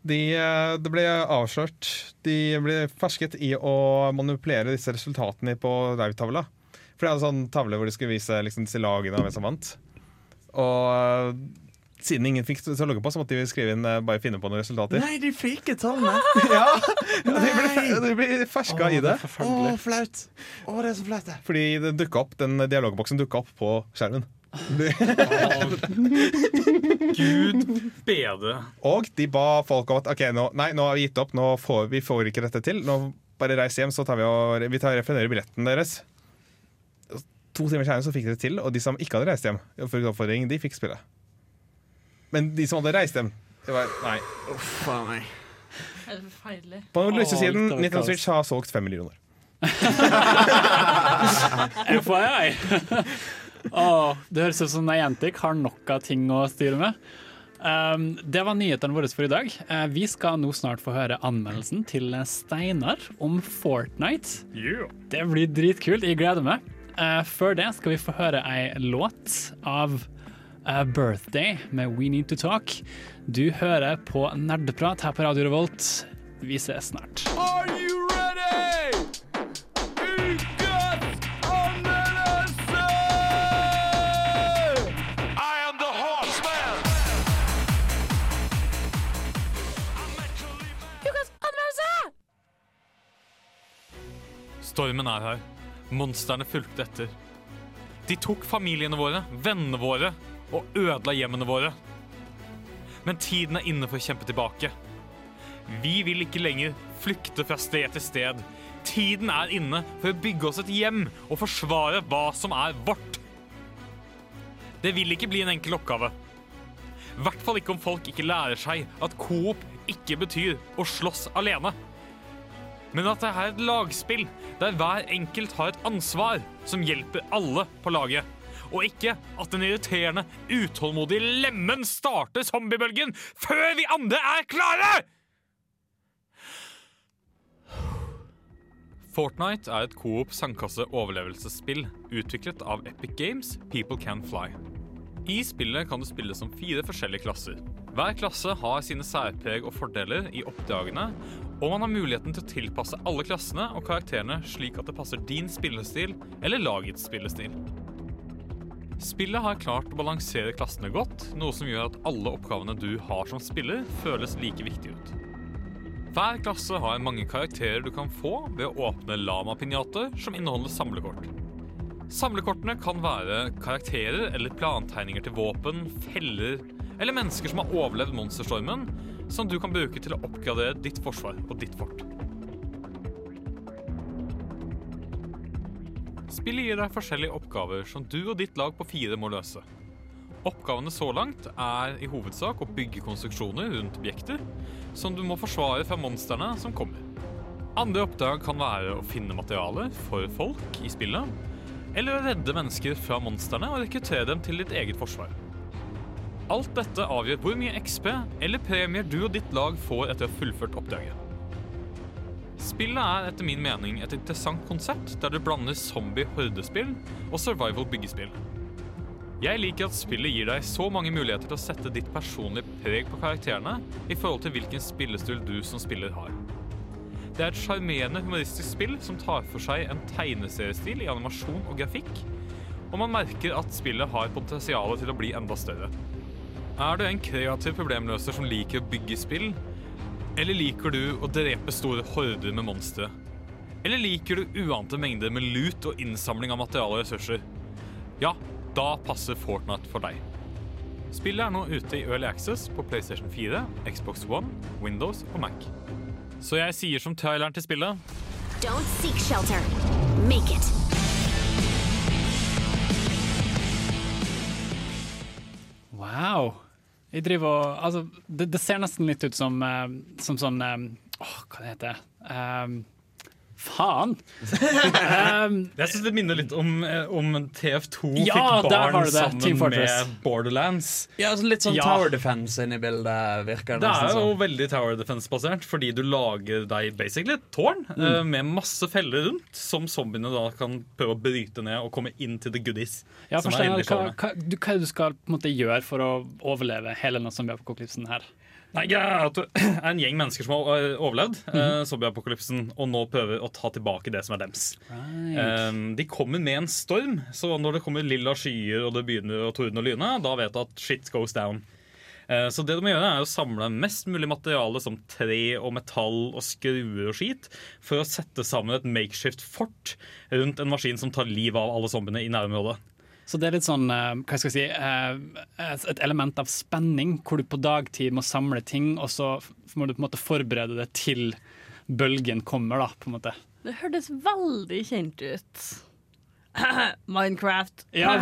De, eh, det ble avslørt De ble fersket i å manipulere disse resultatene på live-tavla. For er en sånn tavle hvor de skulle vise liksom, disse lagene og hvem som vant. Og eh, siden ingen fikk til å logge på, så måtte de skrive inn eh, bare finne på noen resultater. Nei, de fake tallene! ja, de ble, de ble ferska i det. Å, flaut. Å, det er så flaut, det. Fordi det opp, den dialogboksen dukka opp på skjermen. Gud bedre. Og de ba folk om at ok, nå, nei, nå har vi gitt opp, nå får, vi får ikke dette til. Nå bare reis hjem, så tar vi og vi tar refunderer billetten deres. To timer senere så fikk de det til, og de som ikke hadde reist hjem, oppfordring, de fikk spille. Men de som hadde reist hjem, det var nei. Uff a meg. På den lyse siden, Nintendo. Switch har solgt fem millioner. FYI. Åh, det høres ut som Niantic har nok av ting å styre med. Um, det var nyhetene våre for i dag. Uh, vi skal nå snart få høre anmeldelsen til Steinar om Fortnite. Det blir dritkult. Jeg gleder meg. Uh, før det skal vi få høre ei låt av eh, Birthday med We Need To Talk. Du hører på Nerdprat her på Radio Revolt. Vi ses snart. Are you Stormen er her. Monstrene fulgte etter. De tok familiene våre, vennene våre og ødela hjemmene våre. Men tiden er inne for å kjempe tilbake. Vi vil ikke lenger flykte fra sted til sted. Tiden er inne for å bygge oss et hjem og forsvare hva som er vårt. Det vil ikke bli en enkel oppgave. I hvert fall ikke om folk ikke lærer seg at coop ikke betyr å slåss alene. Men at det er et lagspill der hver enkelt har et ansvar som hjelper alle på laget. Og ikke at den irriterende, utålmodige lemmen starter zombiebølgen før vi andre er klare! Fortnite er et coop sandkasse-overlevelsesspill utviklet av Epic Games People Can Fly. I spillet kan du spille som fire forskjellige klasser. Hver klasse har sine særpreg og fordeler i oppdragene, og man har muligheten til å tilpasse alle klassene og karakterene slik at det passer din spillestil eller lagets spillestil. Spillet har klart å balansere klassene godt, noe som gjør at alle oppgavene du har som spiller, føles like viktige ut. Hver klasse har mange karakterer du kan få ved å åpne lama-pinjater som inneholder samlekort. Samlekortene kan være karakterer eller plantegninger til våpen, feller eller mennesker som har overlevd monsterstormen, som du kan bruke til å oppgradere ditt forsvar og ditt fort. Spillet gir deg forskjellige oppgaver som du og ditt lag på fire må løse. Oppgavene så langt er i hovedsak å bygge konstruksjoner rundt objekter som du må forsvare fra monstrene som kommer. Andre oppdrag kan være å finne materialer for folk i spillet, eller å redde mennesker fra monstrene og rekruttere dem til ditt eget forsvar. Alt dette avgjør hvor mye XP eller premier du og ditt lag får etter å ha fullført oppdraget. Spillet er etter min mening et interessant konsept der du blander zombie-hordespill og survival-byggespill. Jeg liker at spillet gir deg så mange muligheter til å sette ditt personlige preg på karakterene i forhold til hvilken spillestil du som spiller har. Det er et sjarmerende humoristisk spill som tar for seg en tegneseriestil i animasjon og grafikk, og man merker at spillet har potensial til å bli enda større. Er du en kreativ problemløser som liker å bygge spill, eller liker du å drepe store horder med monstre? Eller liker du uante mengder med lut og innsamling av materiale og ressurser? Ja, da passer Fortnite for deg. Spillet er nå ute i Early Access på PlayStation 4, Xbox One, Windows og Mac. Så jeg sier som traileren til spillet Don't seek shelter. Make it. Wow. Jeg driver og Altså, det, det ser nesten litt ut som, eh, som sånn eh, Åh, hva det heter det? Faen! um, Jeg syns det minner litt om, eh, om TF2 Ja, fikk barn det. Sammen med Borderlands. Ja, altså Litt sånn Ja. Tower Defense inni bildet, virker det Det er jo sånn. veldig Tower Defense-basert, fordi du lager deg basically et tårn eh, med masse feller rundt, som zombiene da kan prøve å bryte ned og komme inn til the goodies. Ja, som er hva, tårnet. hva, du, hva du skal på en måte gjøre for å overleve hele denne zombie-apokalypsen her? Nei, greia at det er en gjeng mennesker som har overlevd overlevd Mhm. eh, zombieapokalypsen, og nå prøver å ta tilbake det som er dems. Eh, de kommer med en storm, så når det kommer lilla skyer og det begynner å tordne og lyne, da vet du at shit goes down. Uh, Så det du må gjøre er å samle mest mulig materiale som tre og metall og skruer og skit for å sette sammen et makeshift fort rundt en maskin som tar livet av alle zombiene i nærområdet. Så det er litt sånn, eh, hva skal jeg si, eh, et element av spenning, hvor du på dagtid må samle ting, og så må du på en måte forberede det til bølgen kommer, da, på en måte. Det hørtes veldig kjent ut. Minecraft. Ja.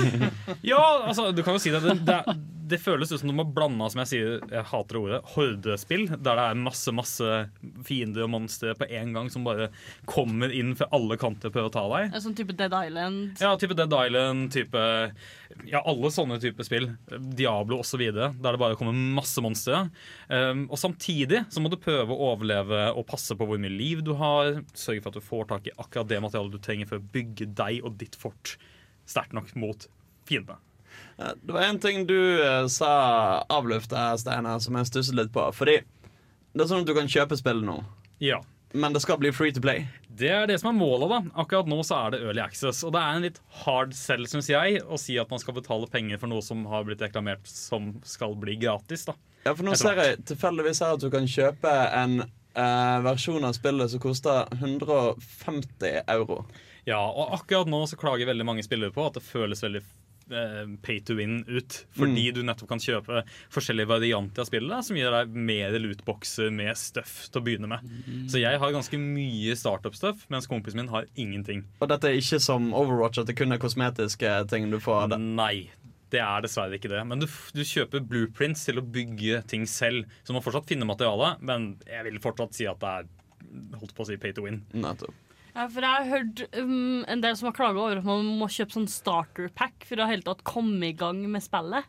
Ja, altså, du kan jo si det. Det, det, det føles ut som du må blande som jeg sier, jeg hater ordet, hordespill. Der det er masse masse fiender og monstre på en gang som bare kommer inn fra alle kanter og prøver å ta deg. Sånn type Dead Island. Ja, type Dead Island, type Ja, alle sånne typer spill. Diablo osv. Der det bare kommer masse monstre. Um, og samtidig så må du prøve å overleve og passe på hvor mye liv du har. Sørge for at du får tak i akkurat det materialet du trenger for å bygge deg og ditt fort sterkt nok mot fiendene. Det var en ting du eh, sa avlufta, Steinar, som jeg stusset litt på. Fordi det er sånn at du kan kjøpe spillet nå, Ja. men det skal bli free to play. Det er det som er målet. da Akkurat nå så er det early access. Og det er en litt hard sell, syns jeg, å si at man skal betale penger for noe som har blitt reklamert som skal bli gratis. da Ja, for nå ser jeg tilfeldigvis her at du kan kjøpe en eh, versjon av spillet som koster 150 euro. Ja, og akkurat nå så klager veldig mange spillere på at det føles veldig pay to win ut. Fordi Mm. du nettopp kan kjøpe forskjellige varianter av spillet som gir deg mer lootboxer med stuff til å begynne med. Så jeg har ganske mye startup-stuff, mens kompisen min har ingenting. Og dette er ikke som Overwatch, at det kun er kosmetiske ting du får. Det. Nei. Det er dessverre ikke det. Men du, du kjøper blueprints til å bygge ting selv. Så du må fortsatt finne materiale, men jeg vil fortsatt si at det er holdt på å si pay to win. Nettopp. Ja, for jeg har hørt um, en del som har klaga over at man må kjøpe sånn starterpack for å hele tatt komme i gang med spillet.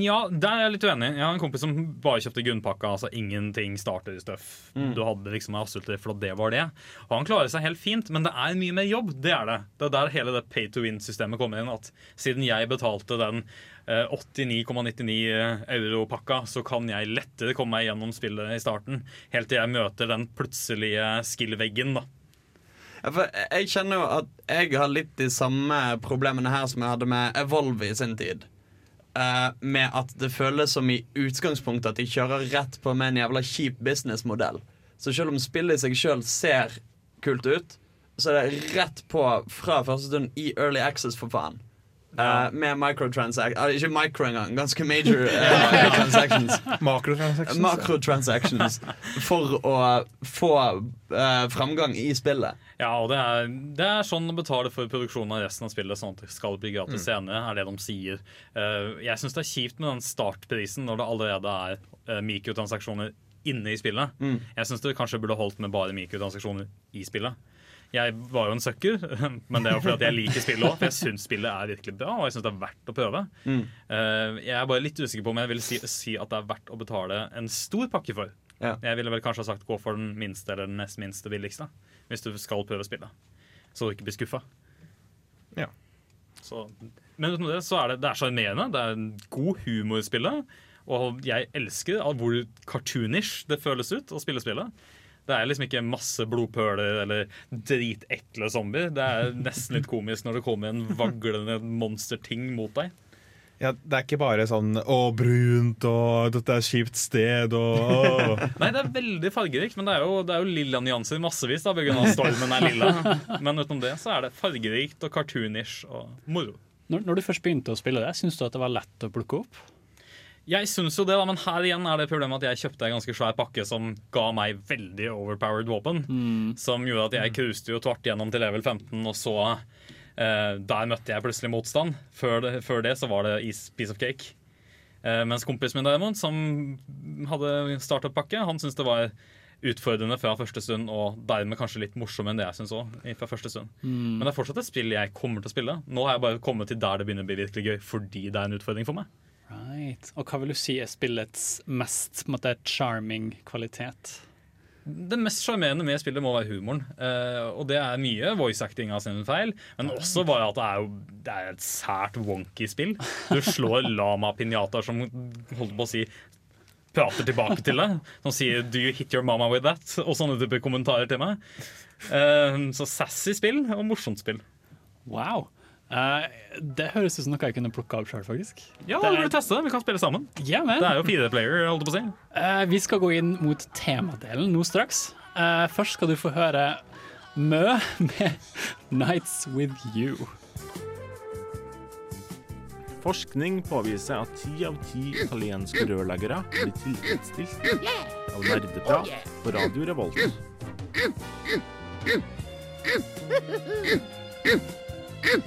Ja, der er jeg litt uenig. Jeg har en kompis som bare kjøpte grunnpakka. Altså ingenting starter stuff. Mm. Du hadde liksom absolutt for at det var det. Og han klarer seg helt fint, men det er mye mer jobb. Det er det. Det er der hele det pay to win-systemet kommer inn. At siden jeg betalte den eh, 89,99 euro-pakka, så kan jeg lettere komme meg gjennom spillet i starten. Helt til jeg møter den plutselige skill-veggen, da. Jeg kjenner jo at jeg har litt de samme problemene her som jeg hadde med Evolve i sin tid. Uh, med at det føles som i utgangspunktet at de kjører rett på med en jævla kjip businessmodell. Så selv om spillet i seg sjøl ser kult ut, så er det rett på fra første stund i early access, for faen. Eh, med microtransactions Ikke micro engang, ganske major uh, microtransactions. Makrotransactions. Makrotransactions for å få eh, framgang i spillet. Ja, og det er, det er sånn å betale for produksjonen av resten av spillet, sånn at det skal bli gratis Mm. senere, er det de sier. Eh, jeg syns det er kjipt med den startprisen når det allerede er eh, mikrotransaksjoner inne i spillet. Mm. Jeg syns det kanskje burde holdt med bare mikrotransaksjoner i spillet. Jeg var jo en sucker, men det er fordi jeg liker spillet òg. For jeg syns spillet er virkelig bra, og jeg syns det er verdt å prøve. Mm. Eh, jeg er bare litt usikker på om jeg vil si, si at det er verdt å betale en stor pakke for. Ja. Jeg ville vel kanskje ha sagt gå for den minste eller den nest minste billigste. Hvis du skal prøve spillet. Så du ikke blir skuffa. Ja. Så, men utenom det så er det, det er sjarmerende. Det er en god humor i spillet. Og jeg elsker hvor cartoonish det føles ut å spille spillet. Det er liksom ikke masse blodpøler eller dritekle zombier. Det er nesten litt komisk når det kommer en vaglende monsterting mot deg. Ja, det er ikke bare sånn 'å, brunt', og 'dette er et kjipt sted', og. Nei, det er veldig fargerikt, men det er jo, det er jo lilla nyanser massevis. da, Pga. stormen er lilla. Men utenom det så er det fargerikt og cartoonish og moro. Når, når du først begynte å spille det, syns du at det var lett å plukke opp? Jeg syns jo det, da, men her igjen er det problemet at jeg kjøpte en ganske svær pakke som ga meg veldig overpowered våpen. Som gjorde at jeg cruiste jo tvert gjennom til level 15, og så eh, Der møtte jeg plutselig motstand. Før det, før det så var det is, piece of cake. Eh, mens kompisen min derimot, som hadde startup-pakke, han syntes det var utfordrende fra første stund, og dermed kanskje litt morsommere enn det jeg syns òg. fra første stund. Mm. Men det er fortsatt et spill jeg kommer til å spille. Nå har jeg bare kommet til der det begynner å bli virkelig gøy, fordi det er en utfordring for meg. Right. Og hva vil du si er spillets mest måte, charming kvalitet? Det mest sjarmerende med spillet må være humoren. Uh, og det er mye voice acting av sin feil, men også bare at det er, jo, det er et sært wonky spill. Du slår lama pinjataer som holdt på å si prater tilbake til deg. Som sier 'do you hit your mama with that?' og sånne type kommentarer til meg. Uh, så sassy spill og morsomt spill. Wow. Eh, det høres ut som noe jeg kunne plukka opp sjøl, faktisk. Ja, Det er- burde du teste det. Vi kan spille sammen. Yeah, men. Det er jo fire player, holdt på å si. Uh, vi skal gå inn mot temadelen nå straks. Uh, først skal du få høre Mø med 'Nights With You'. Forskning påviser at ti av ti italienske rørleggere blir tilfredsstilt av nerdeprat på Radio Revolt. Radio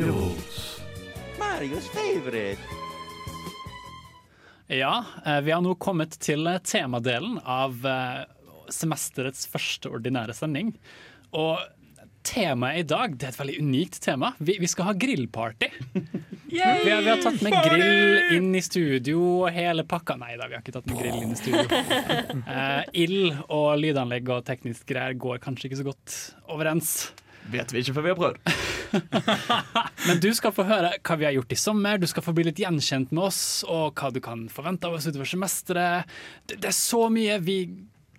Revolt. Marios favorite. Ja, eh, vi har nå kommet til eh, temadelen av eh, semesterets første ordinære sending. Og temaet i dag det er et veldig unikt tema. Vi, vi skal ha grillparty. Vi har, vi har tatt med grill inn i studio og hele pakka. Nei da, vi har ikke tatt med grill inn i studio. Eh, ild og lydanlegg og teknisk greier går kanskje ikke så godt overens. Vet vi ikke før vi har prøvd. Men du skal få høre hva vi har gjort i sommer, du skal få bli litt gjenkjent med oss, og hva du kan forvente av oss utover semesteret. Det, det er så mye vi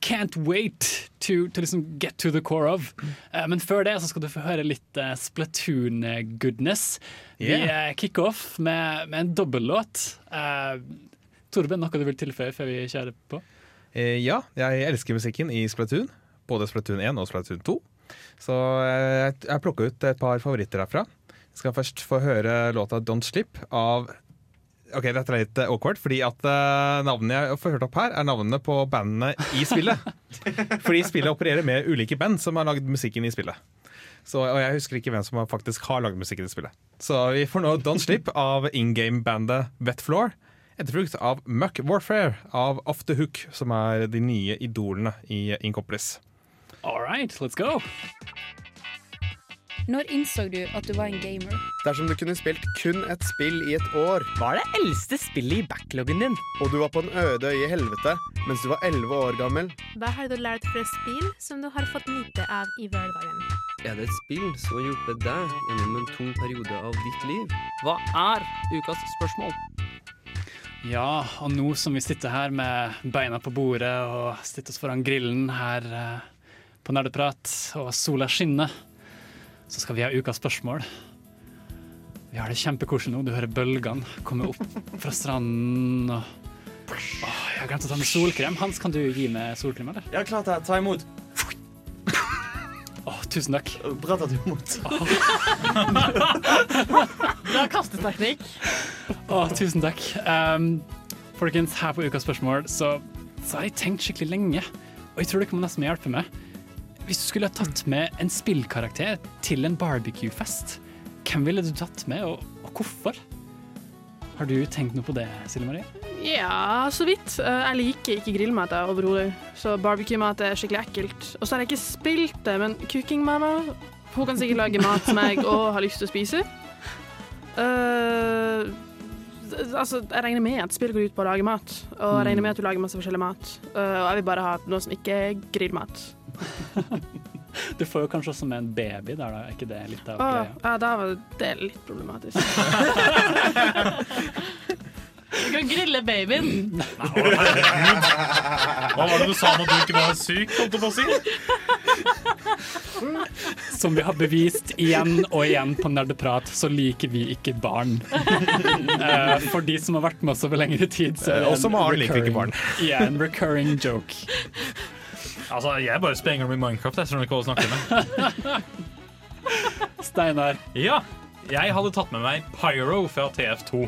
can't wait to, to liksom get to the core of. Eh, men før det så skal du få høre litt uh, Splatoon-goodness. Vi Yeah. uh, kicker off med, med en dobbellåt. Uh, Torben, noe du vil tilføye før vi kjører på? Eh, ja, jeg elsker musikken i Splatoon. Både Splatoon 1 og Splatoon 2. Så eh, jeg, jeg plukka ut et par favoritter herfra. Jeg skal først få høre låta 'Don't Slip' av Ok, Dette er litt eh, awkward, fordi at navnene jeg får hørt opp her, er navnene på bandene i spillet. fordi spillet opererer med ulike band som har lagd musikken i spillet. Så, og jeg husker ikke hvem som faktisk har lagd musikken i spillet. Så vi får nå 'Don't Slip' av in game-bandet Wet Floor. Etterfulgt av Muck Warfare av Off The Hook, som er de nye idolene i Inkopolis. All right, let's go. Når innså du at du var en gamer? Dersom du kunne spilt kun et spill i et år Hva er det eldste spillet i backloggen din? Og du var på en øde øye i helvete mens du var 11 år gammel Hva har du lært fra spill som du har fått nyte av i hverdagen? Er det et spill som har hjulpet deg gjennom en tung periode av ditt liv? Hva er ukas spørsmål? Ja, og nå som vi sitter her med beina på bordet og sitter oss foran grillen her eh, på Nerdeprat, og sola skinner, så skal vi ha ukas spørsmål. Vi har det kjempekoselig nå. Du hører bølgene komme opp fra stranden. Og Åh, jeg har glemt å ta med solkrem. Hans, kan du gi meg solkrem, eller? Ja, klart det. Ta imot. Åh, tusen takk. Bra tatt imot. Bra kasteteknikk. Å, tusen takk. Um, folkens, her på Ukas spørsmål så, så har jeg tenkt skikkelig lenge, og jeg tror dere må nesten hjelpe meg. Hvis du skulle ha tatt med en spillkarakter til en barbecuefest, hvem ville du tatt med, og, og hvorfor? Har du tenkt noe på det, Silje Marie? Ja, så vidt. Eh, Jeg liker ikke grillmat overhodet, så barbecue-mat er skikkelig ekkelt. Og så har jeg ikke spilt det, men cooking-mamma Hun kan sikkert lage mat som jeg òg har lyst til å spise. Uh, altså, jeg regner med at spill går ut på å lage mat, og jeg regner med at du lager masse forskjellig mat. Uh, og jeg vil bare ha noe som ikke er grillmat. Du får jo kanskje også med en baby der, da. Er ikke det litt av greia? ja, da var det litt problematisk. Du kan grille babyen. Hva var det du sa om at du ikke var syk? holdt jeg på å si? Som vi har bevist igjen og igjen på Nerdeprat, så liker vi ikke barn. Eh, for de som har vært med oss over lengre tid, så er det Eh, en Maren liker ikke recurring- Ja, en recurring joke. Altså, Jeg bare sprenger dem i Minecraft. Jeg skjønner ikke hva du snakker med. Steinar. Ja, jeg hadde tatt med meg Pyro fra TF2.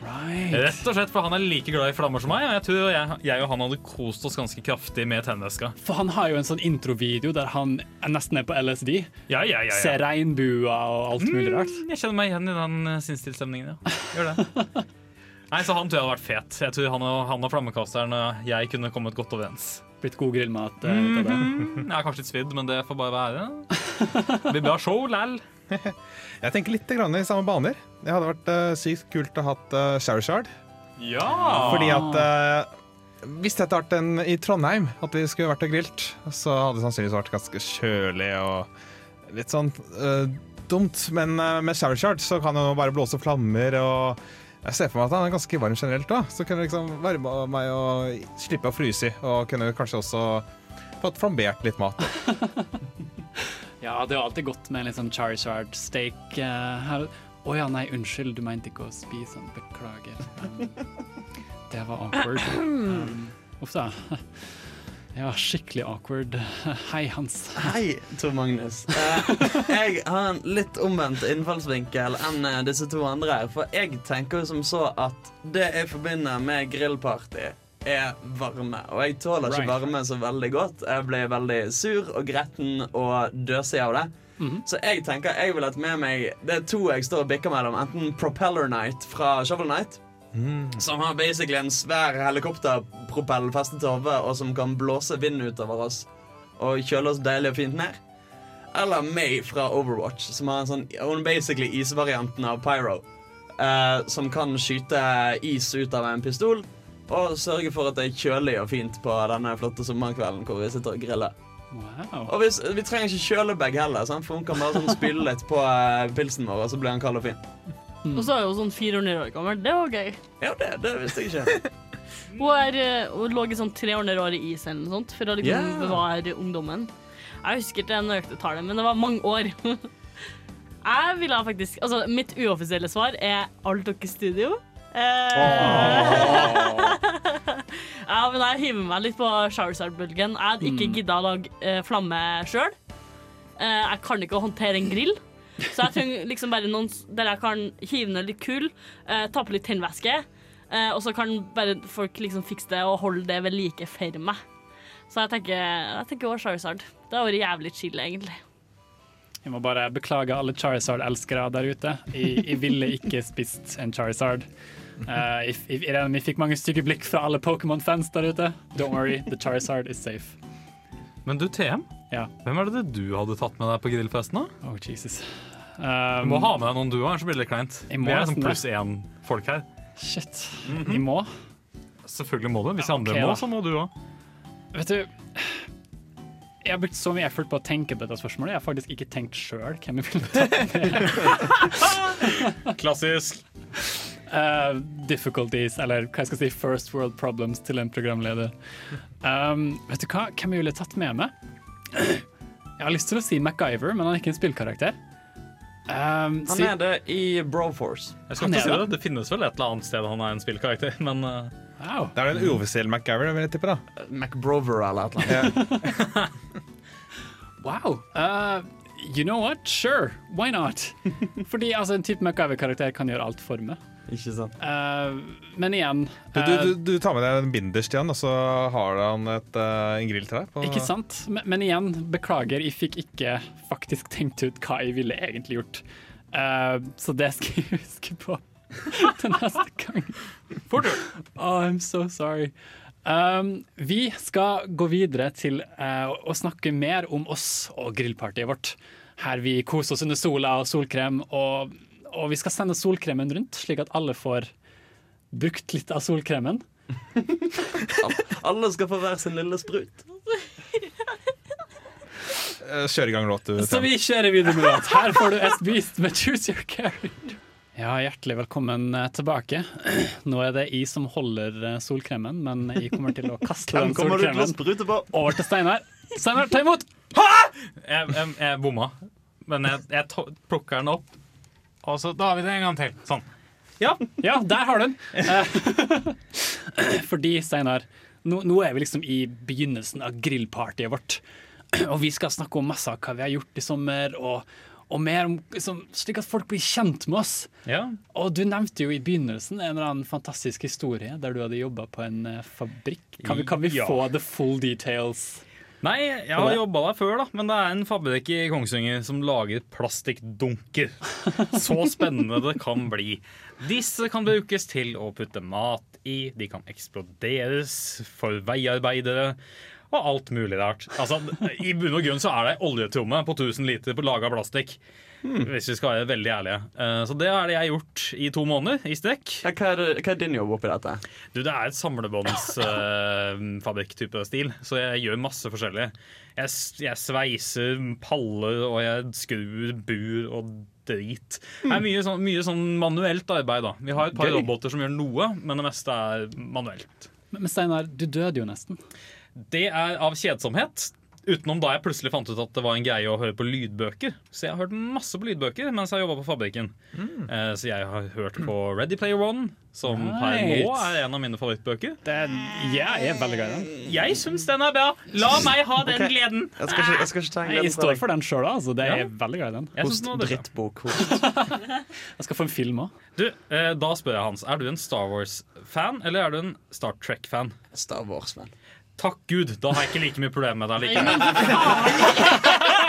Rett og slett, for Han er like glad i flammer som meg, og jeg tror jeg, jeg og han hadde kost oss ganske kraftig med tennveska. For han har jo en sånn introvideo der han er nesten er på LSD. Ja, ja, ja, ja. Ser regnbuer og alt mulig rart. Mm, jeg kjenner meg igjen i den uh, sinnstilstemningen, ja. Gjør det. Nei, så Han tror jeg hadde vært fet. Jeg tror Han og, han og flammekasteren og jeg kunne kommet godt overens. Blitt god grillmat eh, ut av det. Jeg Ja, kanskje litt svidd, men det får bare være. Det blir bra show, læll. Jeg tenker litt grann i samme baner. Det hadde vært uh, sykt kult å ha hatt uh, Showershard. Ja! Fordi at eh, Hvis dette hadde vært en i Trondheim, at vi skulle vært og grilt, så hadde det sannsynligvis vært ganske kjølig og litt sånn eh, dumt. Men med med Showershard så kan det bare blåse flammer og Jeg ser for meg at han er ganske varm generelt. òg, Så kunne liksom varma meg og slippe å fryse i. Og kunne kanskje også fått flambert litt mat. Ja, det er alltid godt med en litt sånn Charizard steak eh, her. Å ja, nei, unnskyld, du mente ikke å spise den. Beklager. Um, det var awkward. Um, Uff da. Ja, skikkelig awkward. Hei, Hans. Hei, Tor Magnus. Eh, jeg har en litt omvendt innfallsvinkel enn eh, disse to andre her. For jeg tenker jo som så at det jeg forbinder med grillparty, er varme. Og jeg tåler ikke varme så veldig godt. Jeg blir veldig sur og gretten og døsig av det. Så jeg tenker jeg vil ha med meg Det er to jeg står og bikker mellom. Enten Propeller Night fra Shovel Night. Som har basically en svær helikopterpropell festet til hodet, og som kan blåse vind utover oss og kjøle oss deilig og fint ned. Eller May fra Overwatch, som har en sånn Hun basically isvarianten av Pyro. eh, som kan skyte is ut av en pistol og sørge for at det er kjølig og fint på denne flotte sommerkvelden hvor vi sitter og griller. Og hvis, Vi trenger ikke kjølebag heller, sant? for hun kan bare sånn spyle litt på eh, pilsen vår, og så blir han kald og fin. Og så er hun sånn 400 år gammel. Det var gøy. Ja, det, det visste jeg ikke. Hun, er, eh, hun lå i sånn 300 år i is eller noe sånt for å liksom yeah. bevare ungdommen. Jeg husker ikke det nøyaktige tallet, men det var mange år. Jeg ville faktisk Altså, mitt uoffisielle svar er Alt dere studio. Eh, ja, men jeg hiver meg litt på Charizard-bølgen. Jeg hadde ikke Mm. gidda å lage eh, flamme sjøl. jeg kan ikke håndtere en grill. Så jeg trenger liksom bare noen der jeg kan hive ned litt kull, eh, ta på litt tennvæske, eh, og så kan bare folk liksom fikse det og holde det ved like for meg. Så jeg tenker, jeg tenker også Charizard. Det har vært jævlig chill, egentlig. Jeg må bare beklage alle Charizard-elskere der ute. Jeg, jeg ville ikke spist en Charizard. Uh, jeg, jeg, jeg, vi fikk mange stygge blikk fra alle Pokémon-fans der ute. Don't worry, the Charizard is safe. Men du, TM, Ja. hvem er det du hadde tatt med deg på grillfesten? da? Oh, Jesus. Du må Um, ha med deg noen du har, så blir det litt kleint. Vi er liksom pluss én folk her. Shit. Mhm. Jeg må. Selvfølgelig må du. Hvis Ja, andre må, da. så må du òg. Vet du Jeg har brukt så mye effort på å tenke på dette spørsmålet. Jeg har faktisk ikke tenkt sjøl hvem jeg ville tatt med. Klassisk. Uh, difficulties, eller hva jeg skal si, first world problems til en programleder. Um, vet du hva? Hvem jeg ville tatt med meg? Jeg har lyst til å si MacGyver, men han er ikke en spillkarakter. Um, Han si- er det i Broforce. Jeg skal ikke si det. det. Det finnes vel et eller annet sted han er en spillkarakter, men uh, Wow. Det er en uoffisiell MacGyver, vil jeg tippe. da MacBrover eller et eller annet. Wow. Uh, you know what? Sure, why not? Fordi altså, en type MacGyver-karakter kan gjøre alt for meg. Ikke sant? Uh, men igjen Du, du, uh, du, du tar med deg en binder, Stian, og så har han et, uh, en grill til deg. på- Ikke sant? Men, men igjen, beklager, jeg fikk ikke faktisk tenkt ut hva jeg ville egentlig gjort. Uh, så det skal jeg huske på til neste gang. Får du? Oh, I'm so sorry. Um, vi skal gå videre til uh, å snakke mer om oss og grillpartiet vårt. Her vi koser oss under sola og solkrem, og, og vi skal sende solkremen rundt, slik at alle får brukt litt av solkremen. Alle skal få hver sin lille sprut. Eh, Kjør i gang låt, du. Så vi kjører videre med låt. Her får du Est Beast med Choose Your Character. Ja, hjertelig velkommen eh, tilbake. Nå er det jeg som holder eh, solkremen, men jeg kommer til å kaste den du til å over til Steinar. Steinar, ta imot! jeg, jeg, jeg bomma. Men jeg, jeg plukker den opp, og så da har vi det en gang til. Sånn. Ja, ja der har du den. Fordi, Steinar, nå, nå er vi liksom i begynnelsen av grillpartyet vårt. Og vi skal snakke om masse av hva vi har gjort i sommer, og, og mer om, liksom, slik at folk blir kjent med oss. Ja. Og du nevnte jo i begynnelsen en eller annen fantastisk historie der du hadde jobba på en eh, fabrikk. Kan vi, kan vi Ja. få the full details? Nei, jeg har jobba der før, da, men det er en fabrikk i Kongsvinger som lager plastikkdunker. Så spennende det kan bli. Disse kan brukes til å putte mat i, de kan eksploderes for veiarbeidere. Og alt mulig rart. Altså, I bunn og grunn så er det ei oljetromme på 1000 liter på laga plastikk. Hvis vi skal være veldig ærlige. Uh, Så det er det jeg har gjort i to måneder i strekk. Hva er, hva er din jobb oppi dette? Du, Det er et samlebåndsfabrikk-type stil, så jeg gjør masse forskjellig. Jeg, jeg sveiser paller, og jeg skrur bur og drit. Det er mye sånn, mye sånn manuelt arbeid. da Vi har et par Gøy. roboter som gjør noe, men det meste er manuelt. Men Steinar, du døde jo nesten. Det er av kjedsomhet. Utenom da jeg plutselig fant ut at det var en greie å høre på lydbøker. Så jeg har hørt masse på lydbøker mens jeg jobba på fabrikken. Eh, Så jeg har hørt på Ready Player One, som per Right. nå er en av mine favorittbøker. jeg er veldig glad i den. Jeg syns den er bra. La meg ha den okay. gleden. Jeg skal ikke, jeg skal ikke ta en Jeg glede fra står for den sjøl, altså. Det er Ja. veldig glad i den. Host den. Drittbok. Jeg skal få en film òg. Du, eh, da spør jeg Hans, er du en Star Wars-fan eller er du en Star Trek-fan? Star Wars-fan. Takk Gud, da har jeg ikke like mye problemer med deg likevel.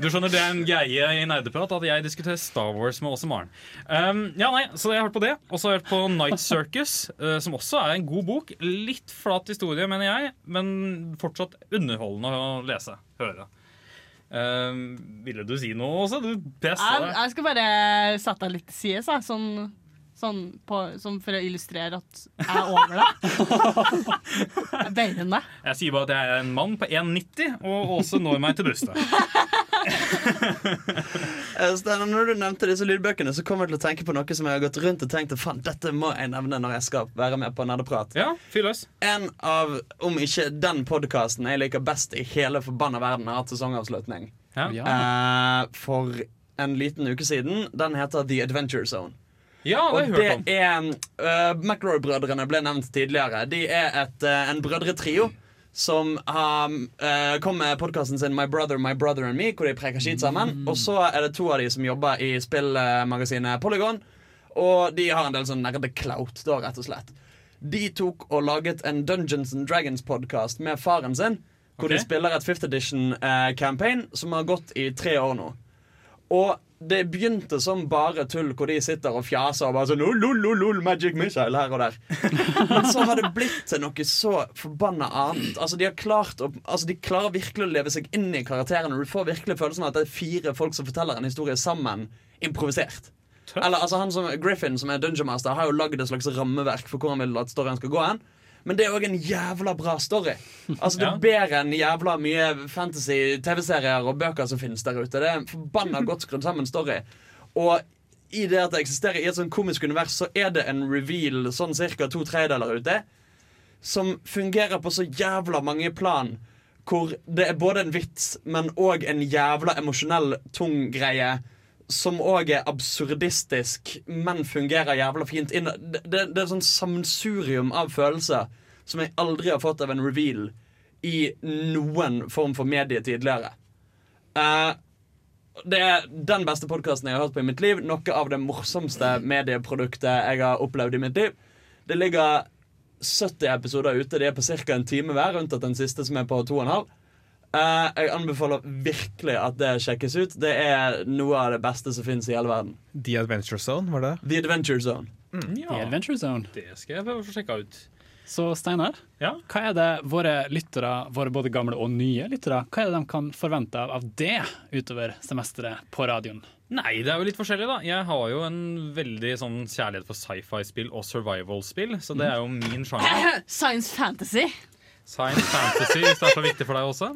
Du skjønner, Det er en greie i nerdeprat at jeg diskuterer Star Wars med Åse Maren. Um, ja, nei, så jeg har hørt på det. Og så har jeg hørt på Night Circus, uh, som også er en god bok. Litt flat historie, mener jeg, men fortsatt underholdende å lese. Høre. Um, ville du si noe, Åse? Du pressa Jeg, deg. jeg skal bare sette deg litt til side, sånn, sånn på, som for å illustrere at jeg er over deg. Deg. Jeg sier bare at jeg er en mann på 1,90, og også når meg til brystet. Eh, når du nevnte disse lydbøkene, så kom jeg til å tenke på noe som jeg har gått rundt og tenkt Faen, dette må jeg nevne når jeg skal være med på Nerdeprat. Ja, fyr løs. En av, om ikke den podkasten jeg liker best i hele forbanna verden, har hatt sesongavslutning. Ja. Eh, for en liten uke siden. Den heter The Adventure Zone. Ja, det Og hørt om. det er uh, McRoy-brødrene ble nevnt tidligere. De er et, uh, en brødretrio som har, uh, kom med podkasten sin My Brother, My Brother and Me, hvor de preker skit sammen. Og så er det to av de som jobber i spillmagasinet Polygon. Og de har en del sånn nerdeklaut, da, rett og slett. De tok og laget en Dungeons and Dragons-podkast med faren sin. Hvor okay. de spiller et Fifth Edition-campaign som har gått i tre år nå. Og det begynte som bare tull, hvor de sitter og fjaser og bare sånn «Lol, lol, lol, lol, Magic Missile her og der. Men så har det blitt til noe så forbanna annet. Altså, de, har klart å, altså, de klarer virkelig å leve seg inn i karakterene. Du får virkelig følelsen av at det er fire folk som forteller en historie sammen, improvisert. Eller altså han som Griffin, som er Dungeon Master, har jo lagd et slags rammeverk for hvor han vil at storyen skal gå hen. Men det er òg en jævla bra story. Altså Det er bedre enn jævla mye fantasy TV-serier og bøker som finnes der ute. Det er en forbanna godt skrudd sammen story. Og i det at det eksisterer i et sånn komisk univers, så er det en reveal sånn ca. to tredjedeler ute som fungerer på så jævla mange plan. Hvor det er både en vits, men òg en jævla emosjonell, tung greie. Som òg er absurdistisk, men fungerer jævla fint. Det, det, det er sånn sammensurium av følelser som jeg aldri har fått av en reveal i noen form for medie tidligere. Uh, det er den beste podkasten jeg har hørt på i mitt liv. Noe av det morsomste medieproduktet jeg har opplevd i mitt liv. Det ligger 70 episoder ute. De er på ca. en time hver, unntatt den siste som er på to og en halv. Eh, jeg anbefaler virkelig at det sjekkes ut. Det er noe av det beste som finnes i hele verden. The Adventure Zone, var det? The Adventure Zone. Ja, The Adventure Zone. det skal jeg få sjekke ut. Så Steinar, Ja. hva er det våre lyttere, våre både gamle og nye lyttere, hva er det de kan forvente av, av det utover semesteret på radioen? Nei, det er jo litt forskjellig, da. Jeg har jo en veldig sånn kjærlighet for sci-fi-spill og survival-spill, så det er jo min sjanger. Science fantasy. Science fantasy, hvis det er så viktig for deg også.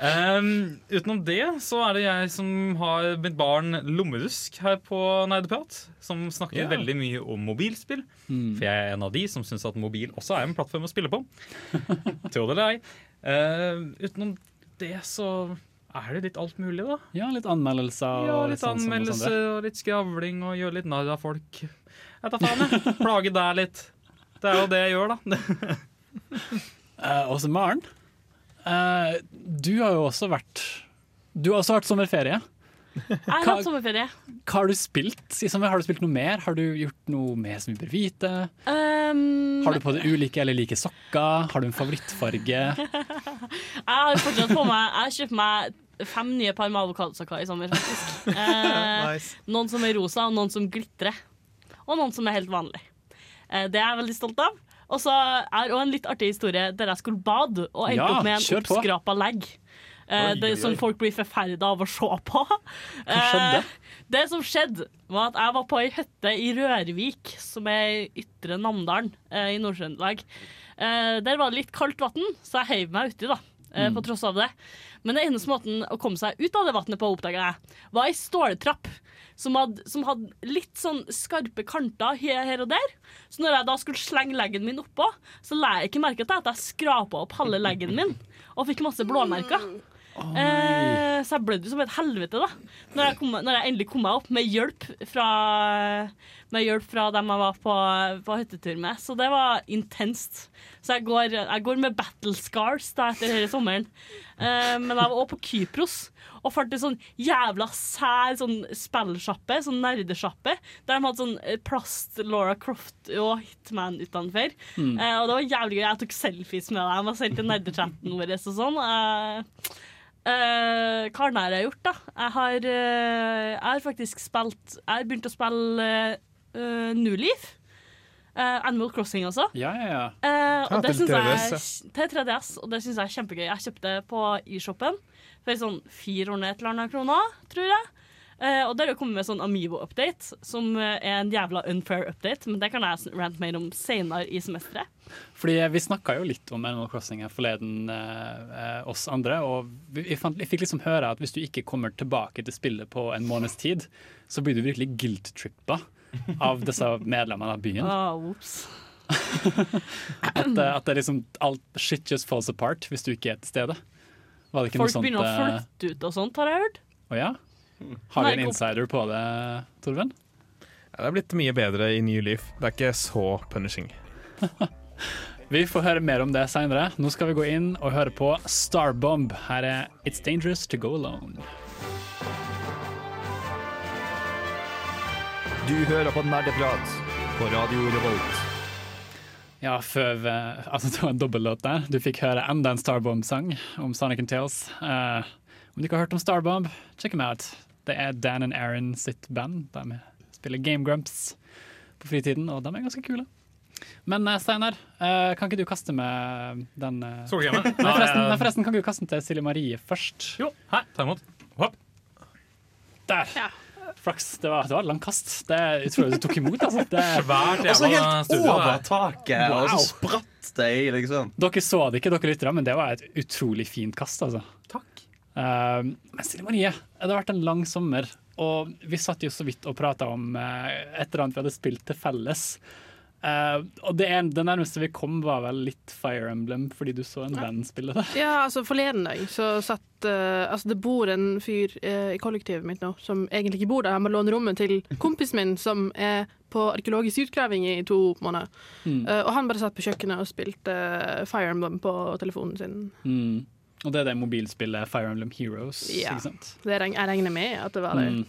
Um, utenom det så er det jeg som har mitt barn Lommerusk her på Nerdeprat. Som snakker yeah. veldig mye om mobilspill. For jeg er en av de som syns at mobil også er en plattform å spille på. Tro det eller ei. Uh, utenom det så er det litt alt mulig, da. Ja, litt anmeldelser Ja, litt sånn som- sånn anmeldelser og litt skravling og gjøre litt narr av folk. Jeg tar faen, jeg. Plage deg litt. Det er jo det jeg gjør, da. Eh, og så Maren, eh, du har jo også vært Du har også vært sommerferie. Jeg har Hva- hatt sommerferie. Hva har du spilt i sommer? Har du spilt noe mer? Har du gjort noe mer som vi bør vite? Um, Har du på deg ulike eller like sokker? Har du en favorittfarge? Jeg har fortsatt på meg Jeg har kjøpt meg fem nye par med avokadosokker i sommer, faktisk. Eh, Nice. Noen som er rosa, og noen som glitrer. Og noen som er helt vanlig. Eh, det er jeg veldig stolt av. Og så er også en litt artig historie der jeg skulle bade og endte Ja, opp med en oppskrapa legg. Eh, det som folk blir forferda av å se på. Hva skjedde? Eh, det som skjedde, var at jeg var på ei hytte i Rørvik, som er i Ytre Namdalen eh, i Nord-Trøndelag. Eh, der var det litt kaldt vann, så jeg heiv meg uti, da. Eh, Mm. På tross av det. Men den eneste måten å komme seg ut av det vannet på, oppdaga jeg, var ei ståltrapp. Som hadde, som hadde litt sånn skarpe kanter her, og der. Så når jeg da skulle slenge leggen min oppå, så la jeg ikke merke til at jeg skrapa opp halve leggen min og fikk masse blåmerker. Eh, så jeg blødde som et helvete da når jeg, kom, når jeg endelig kom meg opp med hjelp fra Med hjelp fra dem jeg var på, på hyttetur med. Så det var intenst. Så jeg går, jeg går med battle scars da etter denne sommeren. Eh, men jeg var også på Kypros og fant en sånn jævla sær sånn spillsjappe, sånn nerdesjappe, der de hadde sånn eh, plast Laura Croft og Hitman utenfor. Mm. Eh, og det var jævlig gøy. Jeg tok selfies med dem og sendte nerdechatten vår og sånn. Eh, Uh, hva har jeg gjort, da? Jeg har, uh, jeg har faktisk spilt Jeg har begynt å spille uh, New Leaf. Uh, Animal Crossing også. Ja, ja, ja. Uh, og Ja, det til 3DS, jeg, til 3DS, og det syns jeg er kjempegøy. Jeg kjøpte det på eShopen for sånn 400 et eller annet kroner, tror jeg. Uh, og der har det kommet med sånn Amiibo-update, som uh, er en jævla unfair update. Men det kan jeg rante mer om senere i semesteret. Fordi Vi snakka jo litt om Animal Crossing her forleden, eh, eh, oss andre. Og vi, vi, fant, vi fikk liksom høre at hvis du ikke kommer tilbake til spillet på en måneds tid, så blir du virkelig guilt-trippa av disse medlemmene av byen. Whoops. At, eh, at det liksom alt shit just falls apart hvis du ikke er til stede. Var det ikke Folk noe sånt begynner å eh, flytte ut og sånt, har jeg hørt. Oh, ja? Har vi en insider på det, Torven? Ja, det er blitt mye bedre i New Leaf. Det er ikke så punishing. Vi får høre mer om det seinere. Nå skal vi gå inn og høre på Starbomb. Her er It's Dangerous To Go Alone. Du hører på Nerdeprat på Radio Revolt. Ja, før altså Det var en dobbellåt der. Du fikk høre enda en Starbomb-sang om Sonic and Tales. Uh, om du ikke har hørt om Starbomb, check them out. Det er Dan and Aaron sitt band. De spiller Game Grumps på fritiden, og de er ganske kule. Men eh, Steinar, eh, kan ikke du kaste med den eh, Solkremen? Nei, forresten, nei, forresten, kan ikke du kaste den til Silje Marie først? Jo, her, ta imot. Hopp. Der! Flaks. Det var, det var et langt kast. Det er utrolig du tok imot. Altså. Det Svært Og så jævla helt over taket, taket, og så spratt det i, liksom. Dere så det ikke, dere lyttere, men det var et utrolig fint kast. altså. Takk. Uh, men Silje Marie, det har vært en lang sommer, og vi satt jo så vidt og prata om uh, et eller annet vi hadde spilt til felles. Eh, og det, er, det nærmeste vi kom, var vel litt Fire Emblem, fordi du så en venn spille det. Ja, altså Forleden dag så satt uh, Altså Det bor en fyr uh, i kollektivet mitt nå som egentlig ikke bor der. Han må låne rommet til kompisen min som er på arkeologisk utgraving i to måneder. Mm. Og han bare satt på kjøkkenet og spilte Fire Emblem på telefonen sin. Mm. Og det er det mobilspillet Fire Emblem Heroes. Ja. ikke sant? Det jeg regner med at det var det. Mm.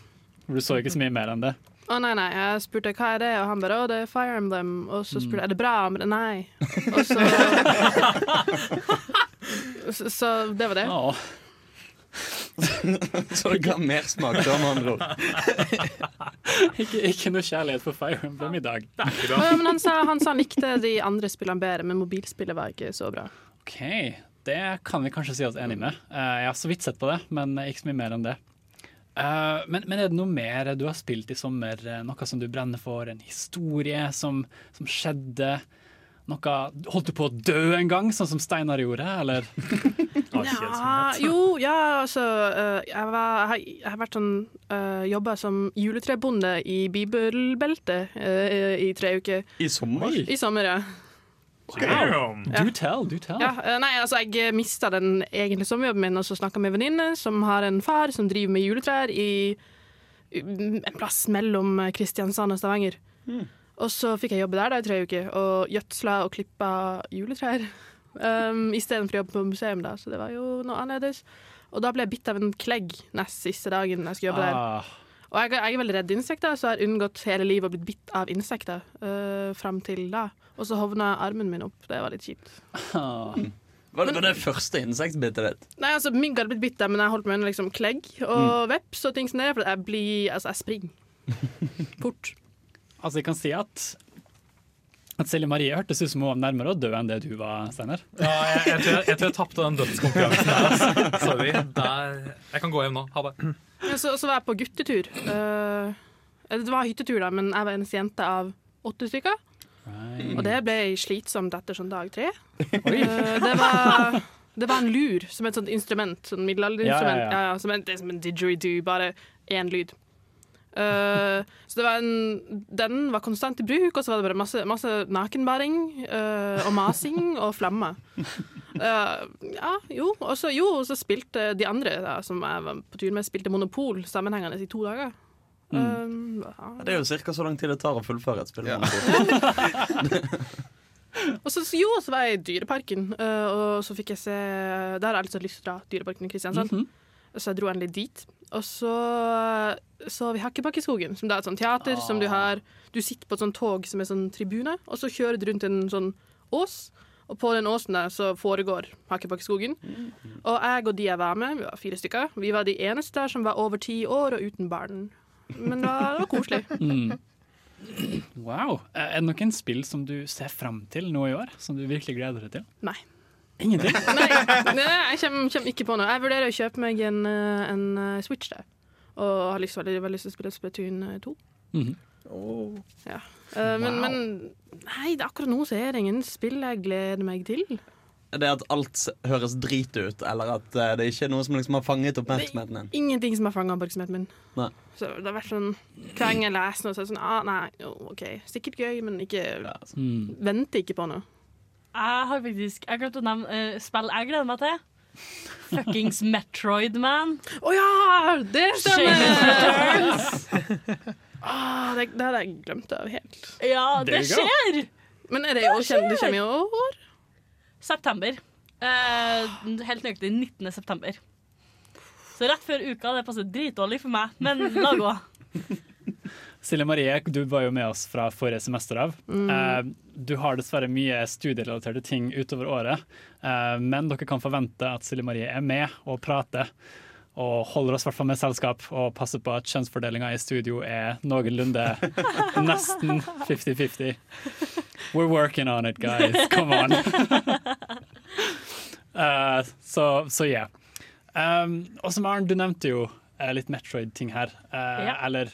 Du så ikke så mye mer enn det. Å nei, nei, jeg spurte hva er det, og han bare å, det er Fire Emblem. Og så spurte jeg er det bra, men nei. Og så så, så det var det. Så det ga mersmak, da, med andre ord. ikke, ikke noe kjærlighet for Fire Emblem i dag. Ja, men han sa, han sa han likte de andre spillene bedre, men mobilspillet var ikke så bra. OK, det kan vi kanskje si oss enig med. Eh, jeg har så vidt sett på det, men ikke så mye mer enn det. Eh, men, men er det noe mer du har spilt i sommer? Eh, Noe som du brenner for? En historie som, som skjedde? Noe Holdt du på å dø en gang, sånn som Steinar gjorde, eller? Ja, jo, ja, altså uh, jeg, var, jeg har vært sånn uh, jobba som juletrebonde i bibelbeltet uh, i tre uker. I sommer? I sommer, ja. Wow. Do tell, do tell. Ja, øh, nei, altså Jeg mista den egentlige sommerjobben min og så snakka med en venninne som har en far som driver med juletrær i mm, en plass mellom Kristiansand og Stavanger. Og så fikk jeg jobbe der da i tre uker og gjødsla og klippa juletrær. Um, Istedenfor å jobbe på museum, da, så det var jo noe annerledes. Og da ble jeg bitt av en klegg nest siste dagen jeg skulle jobbe der. Og jeg, jeg er veldig redd insekter, så jeg har unngått hele livet å bli bitt av insekter uh, fram til da. Og så hovna armen min opp. Det var litt kjipt. ah. Var det, var det første insektbittet ditt? Nei, altså Mygg hadde blitt bitt men jeg holdt meg unna liksom klegg og veps og ting som det. For jeg blir Altså, jeg springer fort. Altså, jeg kan si at at Silje Marie hørtes ut som hun var nærmere å dø enn det du var, Steinar. Ja, jeg, jeg, tror jeg, jeg, tror jeg tapte den dødskonkurransen der. Altså. Sorry. Der, jeg kan gå hjem nå. Ha det. Ja, så, så var jeg på guttetur. Uh, det var hyttetur, da, men jeg var eneste jente av åtte stykker. Og det ble slitsomt etter sånn dag tre. Uh, det, var, det var en lur, som et sånt instrument. Sånn middelalderinstrument. Ja, ja, ja. Ja, som en, det er som en didgeridoo, bare én lyd. Eh, så det var en, den var konstant i bruk, og så var det bare masse, masse nakenbæring uh, og masing og flammer. Uh, ja, jo. Og så, jo, og så spilte de andre da, som jeg var på tur med, spilte Monopol sammenhengende i to dager. Um, ja. Det er jo ca. så lang tid det tar å fullføre et spill. Og så, jo, så var jeg i Dyreparken, eh, og så fikk jeg se Der har jeg litt lyst til å dra Dyreparken i Kristiansand. Så jeg dro endelig dit. Og så så vi Hakkebakkeskogen, som det er et sånt teater som du har Du sitter på et sånt tog som er sånn tribune, og så kjører du rundt en sånn ås. Og på den åsen der så foregår Hakkebakkeskogen. Og jeg og de jeg var med, vi var fire stykker, vi var de eneste der som var over ti år og uten barn. Men det var, det var koselig. Mm. Wow. Er det noen spill som du ser fram til nå i år? Som du virkelig gleder deg til? Nei. Ingenting? Nei, nei, jeg kommer, kommer ikke på noe. Jeg vurderer å kjøpe meg en, eh, en eh, Switch der. Og har lyst, veldig, veldig lyst til å spille Splatoon eh, 2. oh. Ja. uh, men, Wow. men nei, akkurat nå så er det ingen spill jeg gleder meg til. Det at alt høres drit ut, eller at det ikke er noe som liksom har fanget oppmerksomheten din. Ingenting som har fanget oppmerksomheten min. Nei. Så det har vært sånn Hver gang jeg leser noe, så er det sånn ah, Nei, oh, OK, sikkert gøy, men ikke Venter ikke på noe. Jeg har faktisk Jeg glemte å nevne uh, spill jeg gleder meg til. Fuckings Metroid, man. Å ja! Det stemmer! Ah, det, det hadde jeg glemt av helt. Ja, det skjer! Men er det jo Det skjer. kjem- det kommer i år? September. Uh, helt nøyaktig 19. september. Så rett før uka. Det passer dritdårlig for meg, men la gå. Silje Marie, du var jo med oss fra forrige semester av. Mm. Eh, Du har dessverre mye studierelaterte ting utover året, eh, men dere kan forvente at Silje Marie er med og prater. Og holder oss hvert med selskap og passer på at kjønnsfordelinga i studio er noenlunde nesten 50-50. We're working on it, guys. Come on. Eh, så ja. yeah. Um, og som Arn, du nevnte jo uh, litt Metroid-ting her. Uh, Ja. Eller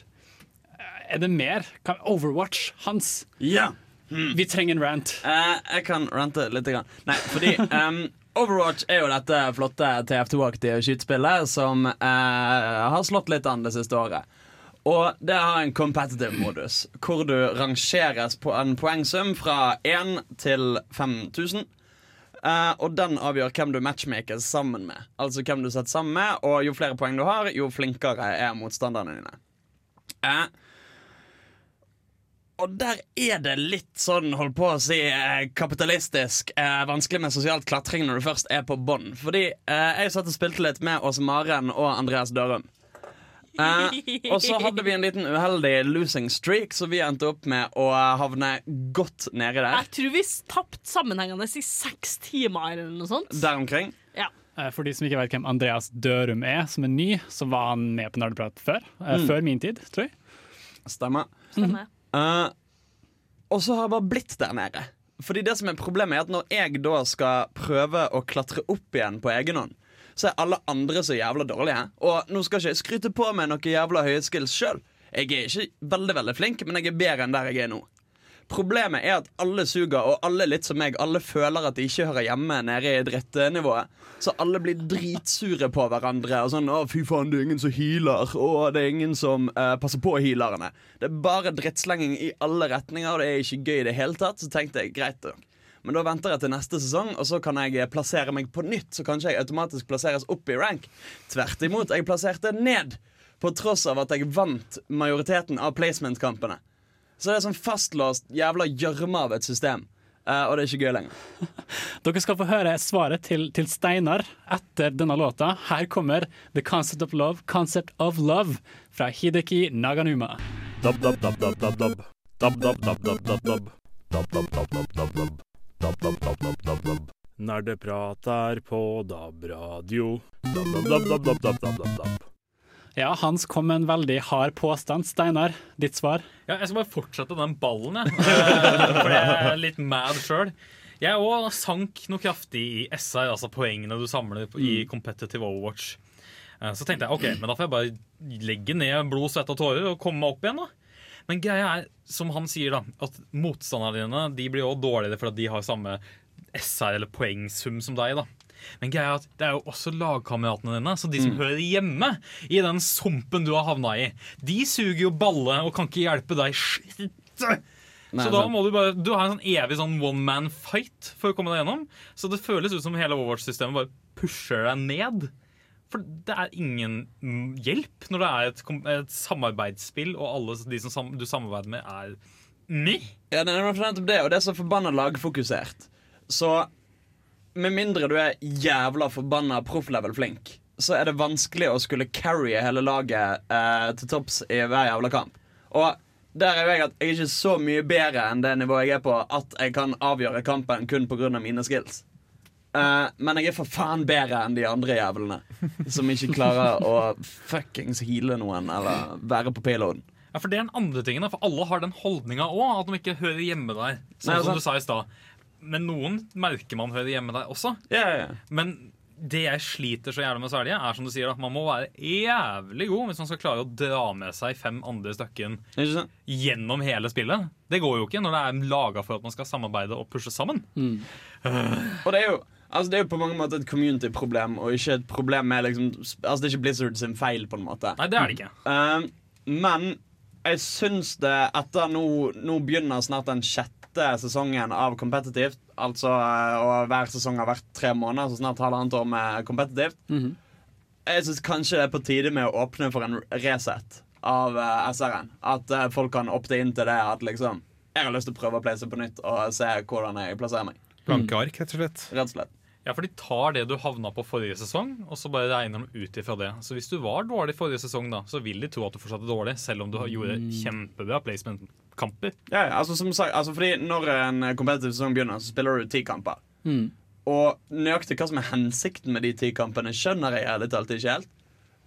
er det mer? Overwatch, Hans. Ja. Vi trenger en rant. Eh, jeg kan rante litt. Grann. Nei, fordi um, Overwatch er jo dette flotte TF2-aktige skytespillet som eh, har slått litt an det siste året. Og det har en competitive modus, hvor du rangeres på en poengsum fra 1 til 5000. Uh, og den avgjør hvem du matchmakes sammen med. Altså hvem du setter sammen med, og jo flere poeng du har, jo flinkere er motstanderne dine. Eh, og der er det litt sånn, hold på å si, eh, kapitalistisk eh, vanskelig med sosialt klatring når du først er på bånn. Fordi eh, jeg satt og spilte litt med Åse Maren og Andreas Dørum. Eh, og så hadde vi en liten uheldig losing streak, så vi endte opp med å havne godt nedi der. Jeg tror vi tapte sammenhengende i seks timer eller noe sånt. Der omkring. Ja. Eh, For de som ikke vet hvem Andreas Dørum er, som er ny, så var han med på Nerdeprat før. Mm. Før min tid, tror jeg. Stemmer. Stemmer. Eh, og så har jeg bare blitt der nede. Fordi det som er Problemet er at når jeg da skal prøve å klatre opp igjen på egen hånd, så er alle andre så jævla dårlige. Og nå skal ikke jeg skryte på meg noen jævla høye skills sjøl. Jeg er ikke veldig veldig flink, men jeg er bedre enn der jeg er nå. Problemet er at alle suger, og alle litt som meg, alle føler at de ikke hører hjemme nede i drittnivået. Så alle blir dritsure på hverandre. Og sånn 'Å, fy faen, det er ingen som healer', og 'det er ingen som uh, passer på healerne'. Det er bare drittslenging i alle retninger, og det er ikke gøy i det hele tatt. Så tenkte jeg greit nok. Men da venter jeg til neste sesong, og så kan jeg eh, plassere meg på nytt. Så kanskje jeg automatisk plasseres opp i rank. Tvert imot, jeg plasserte ned. På tross av at jeg vant majoriteten av placement-kampene. Så det er sånn fastlåst jævla gjørme av et system. Uh, og det er ikke gøy lenger. Dere skal få høre svaret til, til, Steinar etter denne låta. Her kommer The Concept of Love, Concept of Love fra Hideki Naganuma. Når dab, prater på DAB-radio. Ja, Hans kom med en veldig hard påstand. Steinar, ditt svar? Ja, jeg skal bare fortsette den ballen, jeg. For jeg er litt mad sjøl. Jeg òg sank noe kraftig i SI, altså poengene du samler i competitive Overwatch. Eh, Så tenkte jeg ok, men da får jeg bare legge ned blod, svette og tårer og komme meg opp igjen. da. Men greia er, som han sier, da, at motstanderne dine de blir òg dårligere fordi de har samme SR eller poengsum som deg. da. Men greia er at det er jo også lagkameratene dine, så de som Mm. hører hjemme i den sumpen du har havna i, de suger jo balle og kan ikke hjelpe deg shit. Nei, så da må du bare Du har en sånn evig sånn one man fight for å komme deg gjennom. Så det føles ut som hele Overwatch-systemet bare pusher deg ned. For det er ingen hjelp når det er et, et samarbeidsspill, og alle de som sam du samarbeider med, er meh. Ja, det er det, og det er så forbanna lagfokusert. Så med mindre du er jævla forbanna proff-level-flink, så er det vanskelig å skulle carry hele laget eh, til topps i hver jævla kamp. Og der er jo jeg at jeg er ikke så mye bedre enn det nivået jeg er på, at jeg kan avgjøre kampen kun pga. mine skills. Eh, men jeg er for faen bedre enn de andre jævlene, som ikke klarer å fuckings heale noen eller være på payloaden. Ja, for det er den andre tingen, da, for alle har den holdninga òg, at de ikke hører hjemme der. Sånn Nei, som sant. du sa i stad. Men noen merker man hører hjemme der også. Yeah, ja, ja. Men det jeg sliter så jævlig med særlig er som du sier, at man må være jævlig god hvis man skal klare å dra med seg fem andre stykken gjennom hele spillet. Det går jo ikke når det er laga for at man skal samarbeide og pushe sammen. Og det er jo Altså Det er jo på mange måter et community-problem, og ikke et problem med liksom Altså Det er ikke Blizzard sin feil, på en måte. Nei, det er det ikke. Uh, men jeg syns det etter nå Nå begynner snart den sjette sesongen av competitivt. Altså eh, Og hver sesong har vært tre måneder, så snart halvannet år med competitivt. Jeg syns kanskje det er på tide med å åpne for en reset av uh, SR-en. At uh, folk kan opte inn til det at liksom Jeg har lyst til å prøve å place på nytt og se hvordan jeg plasserer meg. Blanke ark, rett og slett. Rett og slett. Ja, for de tar det du havna på forrige sesong, og så bare regner de ut ifra det. Så hvis du var dårlig forrige sesong, da, så vil de tro at du fortsatt er dårlig, selv om du har- gjorde kjempebra placement-kamper. Ja, ja, altså som sagt, altså fordi Når en kompetitiv sesong begynner, så spiller du ti kamper. Mm. Og nøyaktig hva som er hensikten med de ti kampene, skjønner jeg ærlig talt ikke helt.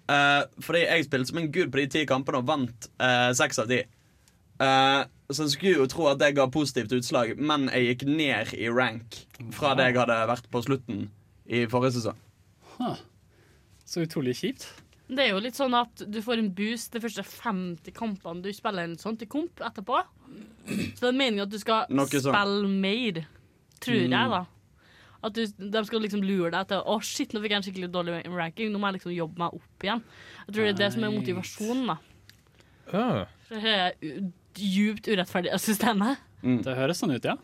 Uh, fordi jeg spilte som en gud på de ti kampene og vant eh, seks av ti. Uh, så jeg skulle jo tro at det ga positivt utslag, men jeg gikk ned i rank fra det jeg hadde vært på slutten i forrige sesong. Huh. Så utrolig kjipt. Det er jo litt sånn at du får en boost de første 50 kampene du spiller en sånn til komp etterpå. Så det er meningen at du skal Noe sånn. spille mer, tror jeg, Mm. da. At du, de skal liksom lure deg til Å shit, nå fikk jeg en skikkelig dårlig ranking. Nå må jeg liksom jobbe meg opp igjen. Jeg tror det er det som er motivasjonen. da Ah. Det er u- djupt urettferdig av systemet. Det høres sånn ut, ja.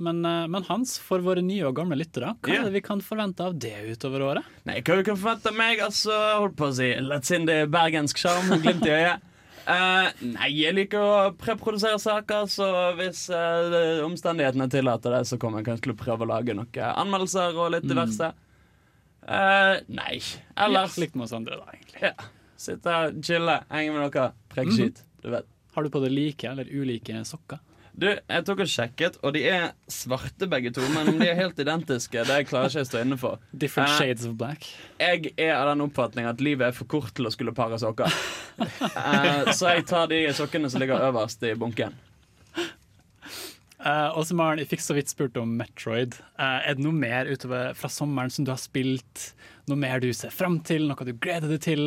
Men, eh, men Hans, for våre nye og gamle lyttere, hva yeah. er det vi kan forvente av det utover året? Nei, hva vi kan forvente av meg, altså Holdt på å si Let's in the bergensk sjarm glimt i øyet. Uh, nei, jeg liker å preprodusere saker, så hvis uh, omstendighetene tillater det, så kommer jeg kanskje til å prøve å lage noen anmeldelser og litt diverse. Uh, nei, ellers Ja, likt med oss andre, da, egentlig. Ja. Sitte her, chille, henge med dere, preke skit. Du vet. Har du på deg like eller ulike sokker? Du, jeg tok og sjekket, og de er svarte begge to. Men om de er helt identiske, det klarer ikke jeg å stå inne for. Different Eh, shades of black. Jeg er av den oppfatning at livet er for kort til å skulle pare sokker. Eh, så jeg tar de sokkene som ligger øverst i bunken. Uh, og så Maren, jeg fikk så vidt spurt om Metroid. Uh, er det noe mer utover fra sommeren som du har spilt? Noe mer du ser fram til? Noe du gleder deg til?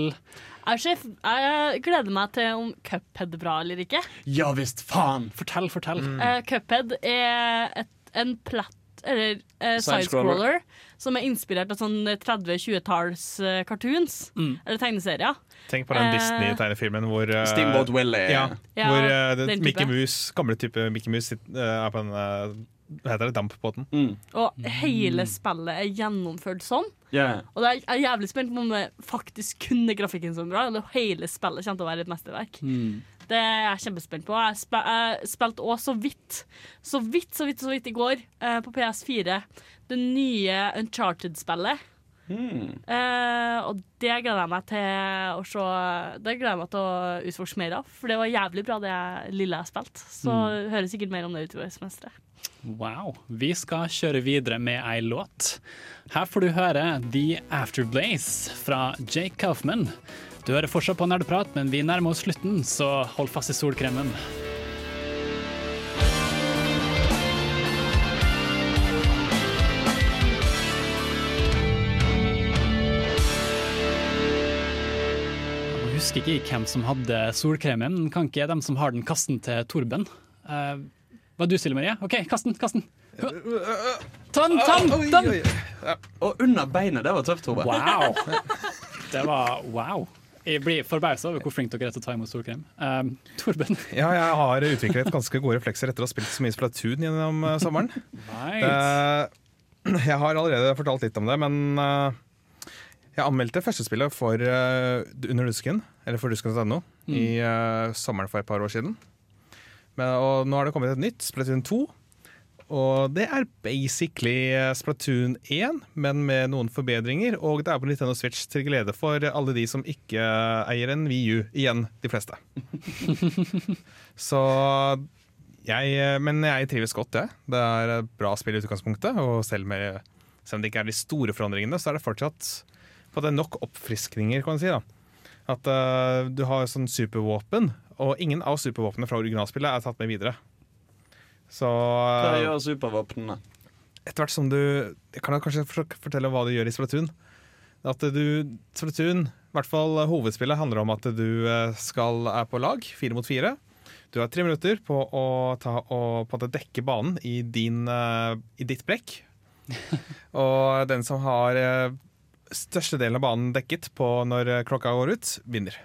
Sjef, jeg gleder meg til om Cuphead er bra eller ikke. Ja visst, faen! Fortell, fortell. Eh, Cuphead er et, en platt eller uh, Sidescroller. som er inspirert av sånn 30-20-talls uh, cartoons. Mm. Eller tegneserier. Tenk på den Eh, Disney-tegnefilmen hvor uh, Steamboat Willie. Ja, Ja, hvor eh, den type. Mickey Mouse, gamle type Mickey Mouse sitt- eh, er på en eh, Hva heter det? Dampbåten. Og hele spillet er gjennomført sånn. Yeah. Og det er, jeg er jævlig spent på om vi faktisk kunne grafikken så bra, eller hele spillet kommer til å være et mesterverk. Det er jeg kjempespent på. Jeg, spe, jeg spilte òg så vidt, så vidt, så vidt, så vidt i går eh, på PS4 det nye Uncharted-spillet. Eh, og det gleder jeg meg til å se Det gleder jeg meg til å utforske mer av. For det var jævlig bra, det lille jeg spilte. Så Mm. jeg sikkert mer om det utover semesteret. Wow. Vi skal kjøre videre med ei låt. Her får du høre The Afterblaze fra Jake Kaufman. Du hører fortsatt på Nerdeprat, men vi nærmer oss slutten, så hold fast i solkremen. Jeg husker ikke hvem som hadde solkremen, men kan ikke de som har den, kaste den til Torben? Uh, hva du stiller, Marie? OK, kast den! Kast den! Ta den! Ta den! Ta den! Og under beinet, det var tøft, Tove. Wow! Det var wow. Jeg blir forbausa over hvor flink dere er til å ta imot solkrem. Um, Torben? Ja, jeg har utviklet ganske gode reflekser etter å ha spilt så mye Splatoon gjennom uh, sommeren. Nice. Uh, jeg har allerede fortalt litt om det, men uh, jeg anmeldte første spillet for eh, Under Dusken, eller for dusken.no, Mm. i eh, sommeren for et par år siden. Men, og nå har det kommet et nytt, Splatoon 2. Og det er basically eh, Splatoon 1, men med noen forbedringer. Og det er på Nintendo Switch til glede for alle de som ikke eier en VU. Igjen de fleste. Så jeg, men jeg trives godt, jeg. Det er bra spill i utgangspunktet. Og selv, med, selv om det ikke er de store forandringene, så er det fortsatt på det nok oppfriskninger, kan man si. da. At uh, du har sånn supervåpen, og ingen av supervåpnene fra originalspillet er tatt med videre. Så Hva eh, gjør supervåpnene? etter hvert som du Jeg kan kanskje for- fortelle hva du gjør i Splatoon. At du, Splatoon, i hvert fall hovedspillet, handler om at du eh, skal er på lag, fire mot fire. Du har tre minutter på å ta og på dekke banen i, din, eh, i ditt brekk. og den som har eh, største delen av banen dekket på når eh, klokka går ut, vinner.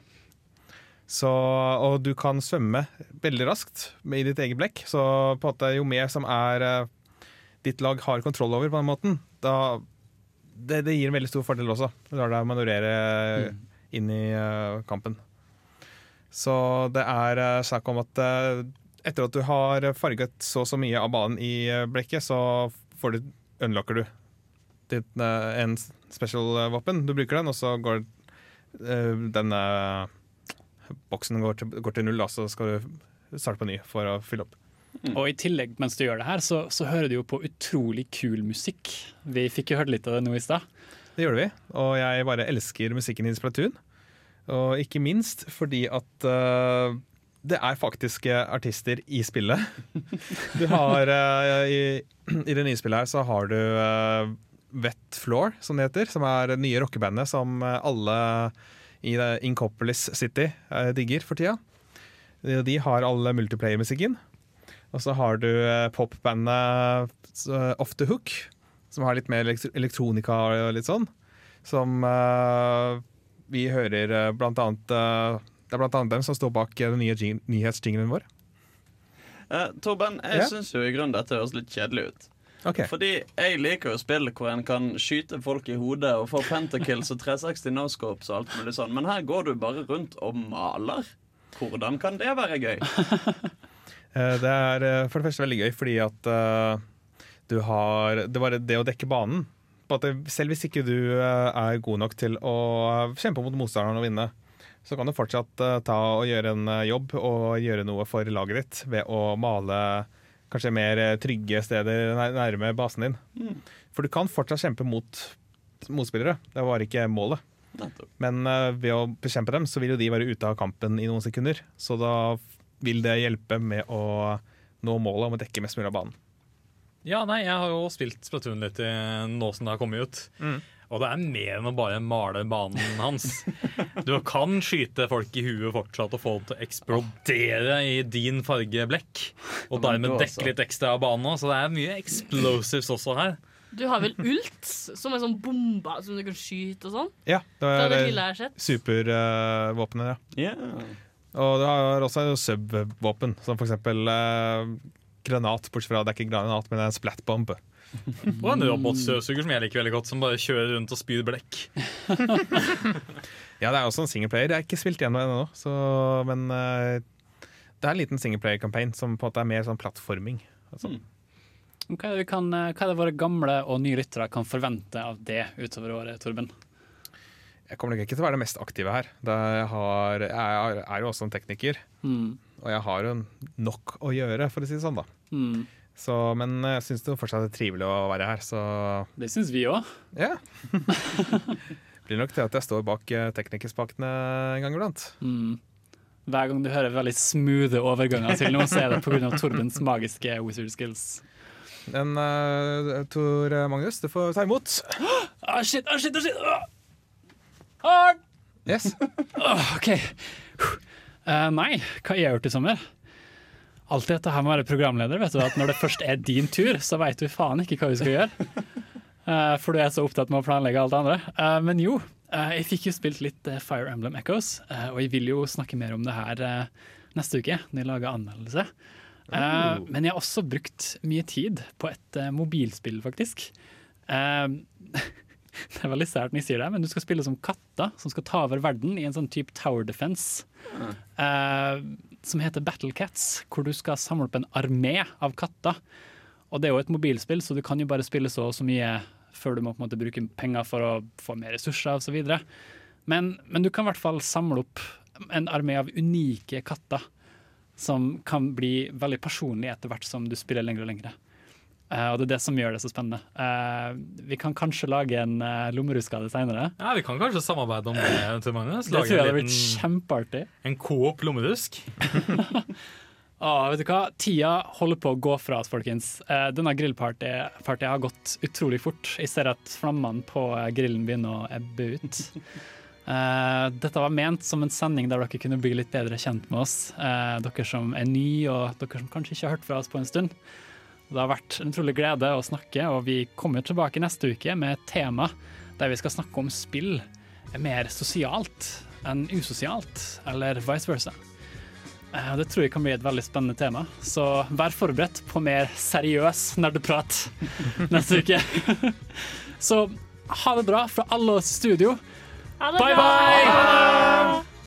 Så, og du kan svømme veldig raskt i ditt eget blekk. Så på en måte, jo mer som er eh, ditt lag har kontroll over, på den måten, da det, det gir en veldig stor fordel også. Du lar deg manøvrere inn i eh, kampen. Så det er uh, snakk om at eh, etter at du har farget så og så mye av banen i eh, blekket, så får du, unlocker du ditt, eh, en special-våpen. Du bruker den, og så går eh, denne boksen går til, går til null, og så skal du starte på ny for å fylle opp. Og i tillegg, mens du gjør det her, så, så hører du jo på utrolig kul musikk. Vi fikk jo hørt litt av det nå i stad. Det gjorde vi, og jeg bare elsker musikken i Splatoon. Og ikke minst fordi at uh, det er faktiske artister i spillet. Du har uh, i, I det nye spillet her så har du uh, Wet Floor, som det heter. Som er det nye rockebandet som eh, alle i Incopolis City eh, digger for tida. De har alle multiplayer-musikken. Og så har du eh, popbandet Off The Hook, som har litt mer elektronika og litt sånn. Som vi hører blant annet Det er blant annet dem som står bak den nye nyhetsjingelen nyhetsjinglen vår. Uh, Torben, jeg yeah. syns jo i grunnen dette høres litt kjedelig ut. Ok. Fordi jeg liker jo spill hvor en kan skyte folk i hodet og få pentakills og 360 no-scopes og alt mulig sånn, men her går du bare rundt og maler. Hvordan kan det være gøy? Eh, Det er eh, for det første veldig gøy fordi at uh, du har Det var det å dekke banen. Selv hvis ikke du er god nok til å kjempe mot motstanderen og vinne, så kan du fortsatt ta og gjøre en jobb og gjøre noe for laget ditt ved å male kanskje mer eh, trygge steder nærme basen din. Mm. For du kan fortsatt kjempe mot motspillere. Det var ikke målet. Nettopp. Men uh, ved å bekjempe dem, så vil jo de være ute av kampen i noen sekunder. Så da vil det hjelpe med å nå målet om å dekke mest mulig av banen. Ja, nei, jeg har jo spilt Splatoon litt nå som det har kommet ut. Mm. Og det er mer enn å bare male banen hans. Du kan skyte folk i huet fortsatt og få det til å eksplodere i din fargeblekk. Og dermed dekke litt ekstra av banen òg, så det er mye explosives også her. Du har vel ult, som er sånn bomba som du kan skyte og sånn? Ja, det er det lille det supervåpenet, uh, ja. ja. Og du har også sub-våpen, som for eksempel uh, granat. Bortsett fra det er ikke granat, men det er en splat-bomb. Og en robotstøvsuger som jeg liker veldig godt, som bare kjører rundt og spyr blekk. Ja, det er også en singleplayer. Jeg har ikke spilt gjennom ennå, så, men uh, det er en liten singleplayer-campaign som på en måte er mer sånn plattforming. Altså. Hva er, kan, hva er det våre gamle og nye lyttere kan forvente av det utover året, Torben? Jeg kommer nok ikke til å være det mest aktive her. Jeg, har, jeg er jo også en tekniker, Mm. og jeg har jo nok å gjøre, for å si det sånn. da. Mm. Så, men jeg syns det fortsatt er trivelig å være her, så Det syns vi òg. Ja. blir nok til at jeg står bak eh, teknikerspakene en gang iblant. Mm. Hver gang du hører veldig smoothe overganger til noe, så er det pga. Torbens magiske wizard skills. Men uh, Tor Magnus, du får ta imot. Ah, shit, ah, shit, ah, shit. Ah. Hard! Yes. Åh, OK. Uh, nei, hva har jeg gjort i sommer? Alltid dette her med å være programleder. vet du, at Når det først er din tur, så veit du faen ikke hva vi skal gjøre. Eh, for du er så opptatt med å planlegge alt det andre. Eh, men jo, eh, jeg fikk jo spilt litt Fire Emblem Echoes, og jeg vil jo snakke mer om det her neste uke, når jeg lager anmeldelse. Oh. Men jeg har også brukt mye tid på et mobilspill, faktisk. Det er veldig sært når jeg sier det, men du skal spille som katter som skal ta over verden i en sånn type tower defense. eh, som heter Battle Cats, hvor du skal samle opp en armé av katter. Og det er jo et mobilspill, så du kan jo bare spille så og så mye før du må på en måte bruke penger for å få mer ressurser osv. Men, men du kan i hvert fall samle opp en armé av unike katter som kan bli veldig personlige etter hvert som du spiller lenger og lenger. Eh, og det er det som gjør det så spennende. Eh, vi kan kanskje lage en uh, det seinere. Ja, Vi kan kanskje samarbeide om det. til Magnus Det tror jeg hadde blitt kjempeartig. En coop lommerusk. Ah, vet du hva? Tida holder på å gå fra oss, folkens. Eh, denne grillpartyet har gått utrolig fort. Jeg ser at flammene på eh, grillen begynner å ebbe ut. Eh, dette var ment som en sending der dere kunne bli litt bedre kjent med oss. Eh, dere som er nye, og dere som kanskje ikke har hørt fra oss på en stund. Det har vært en utrolig glede å snakke, og vi kommer tilbake neste uke med et tema der vi skal snakke om spill er mer sosialt enn usosialt, eller vice versa. Eh, Det tror jeg kan bli et veldig spennende tema, så vær forberedt på mer seriøs nerdeprat neste uke. Så ha det bra fra alle oss i studio. Ha det Bye, bra! bye!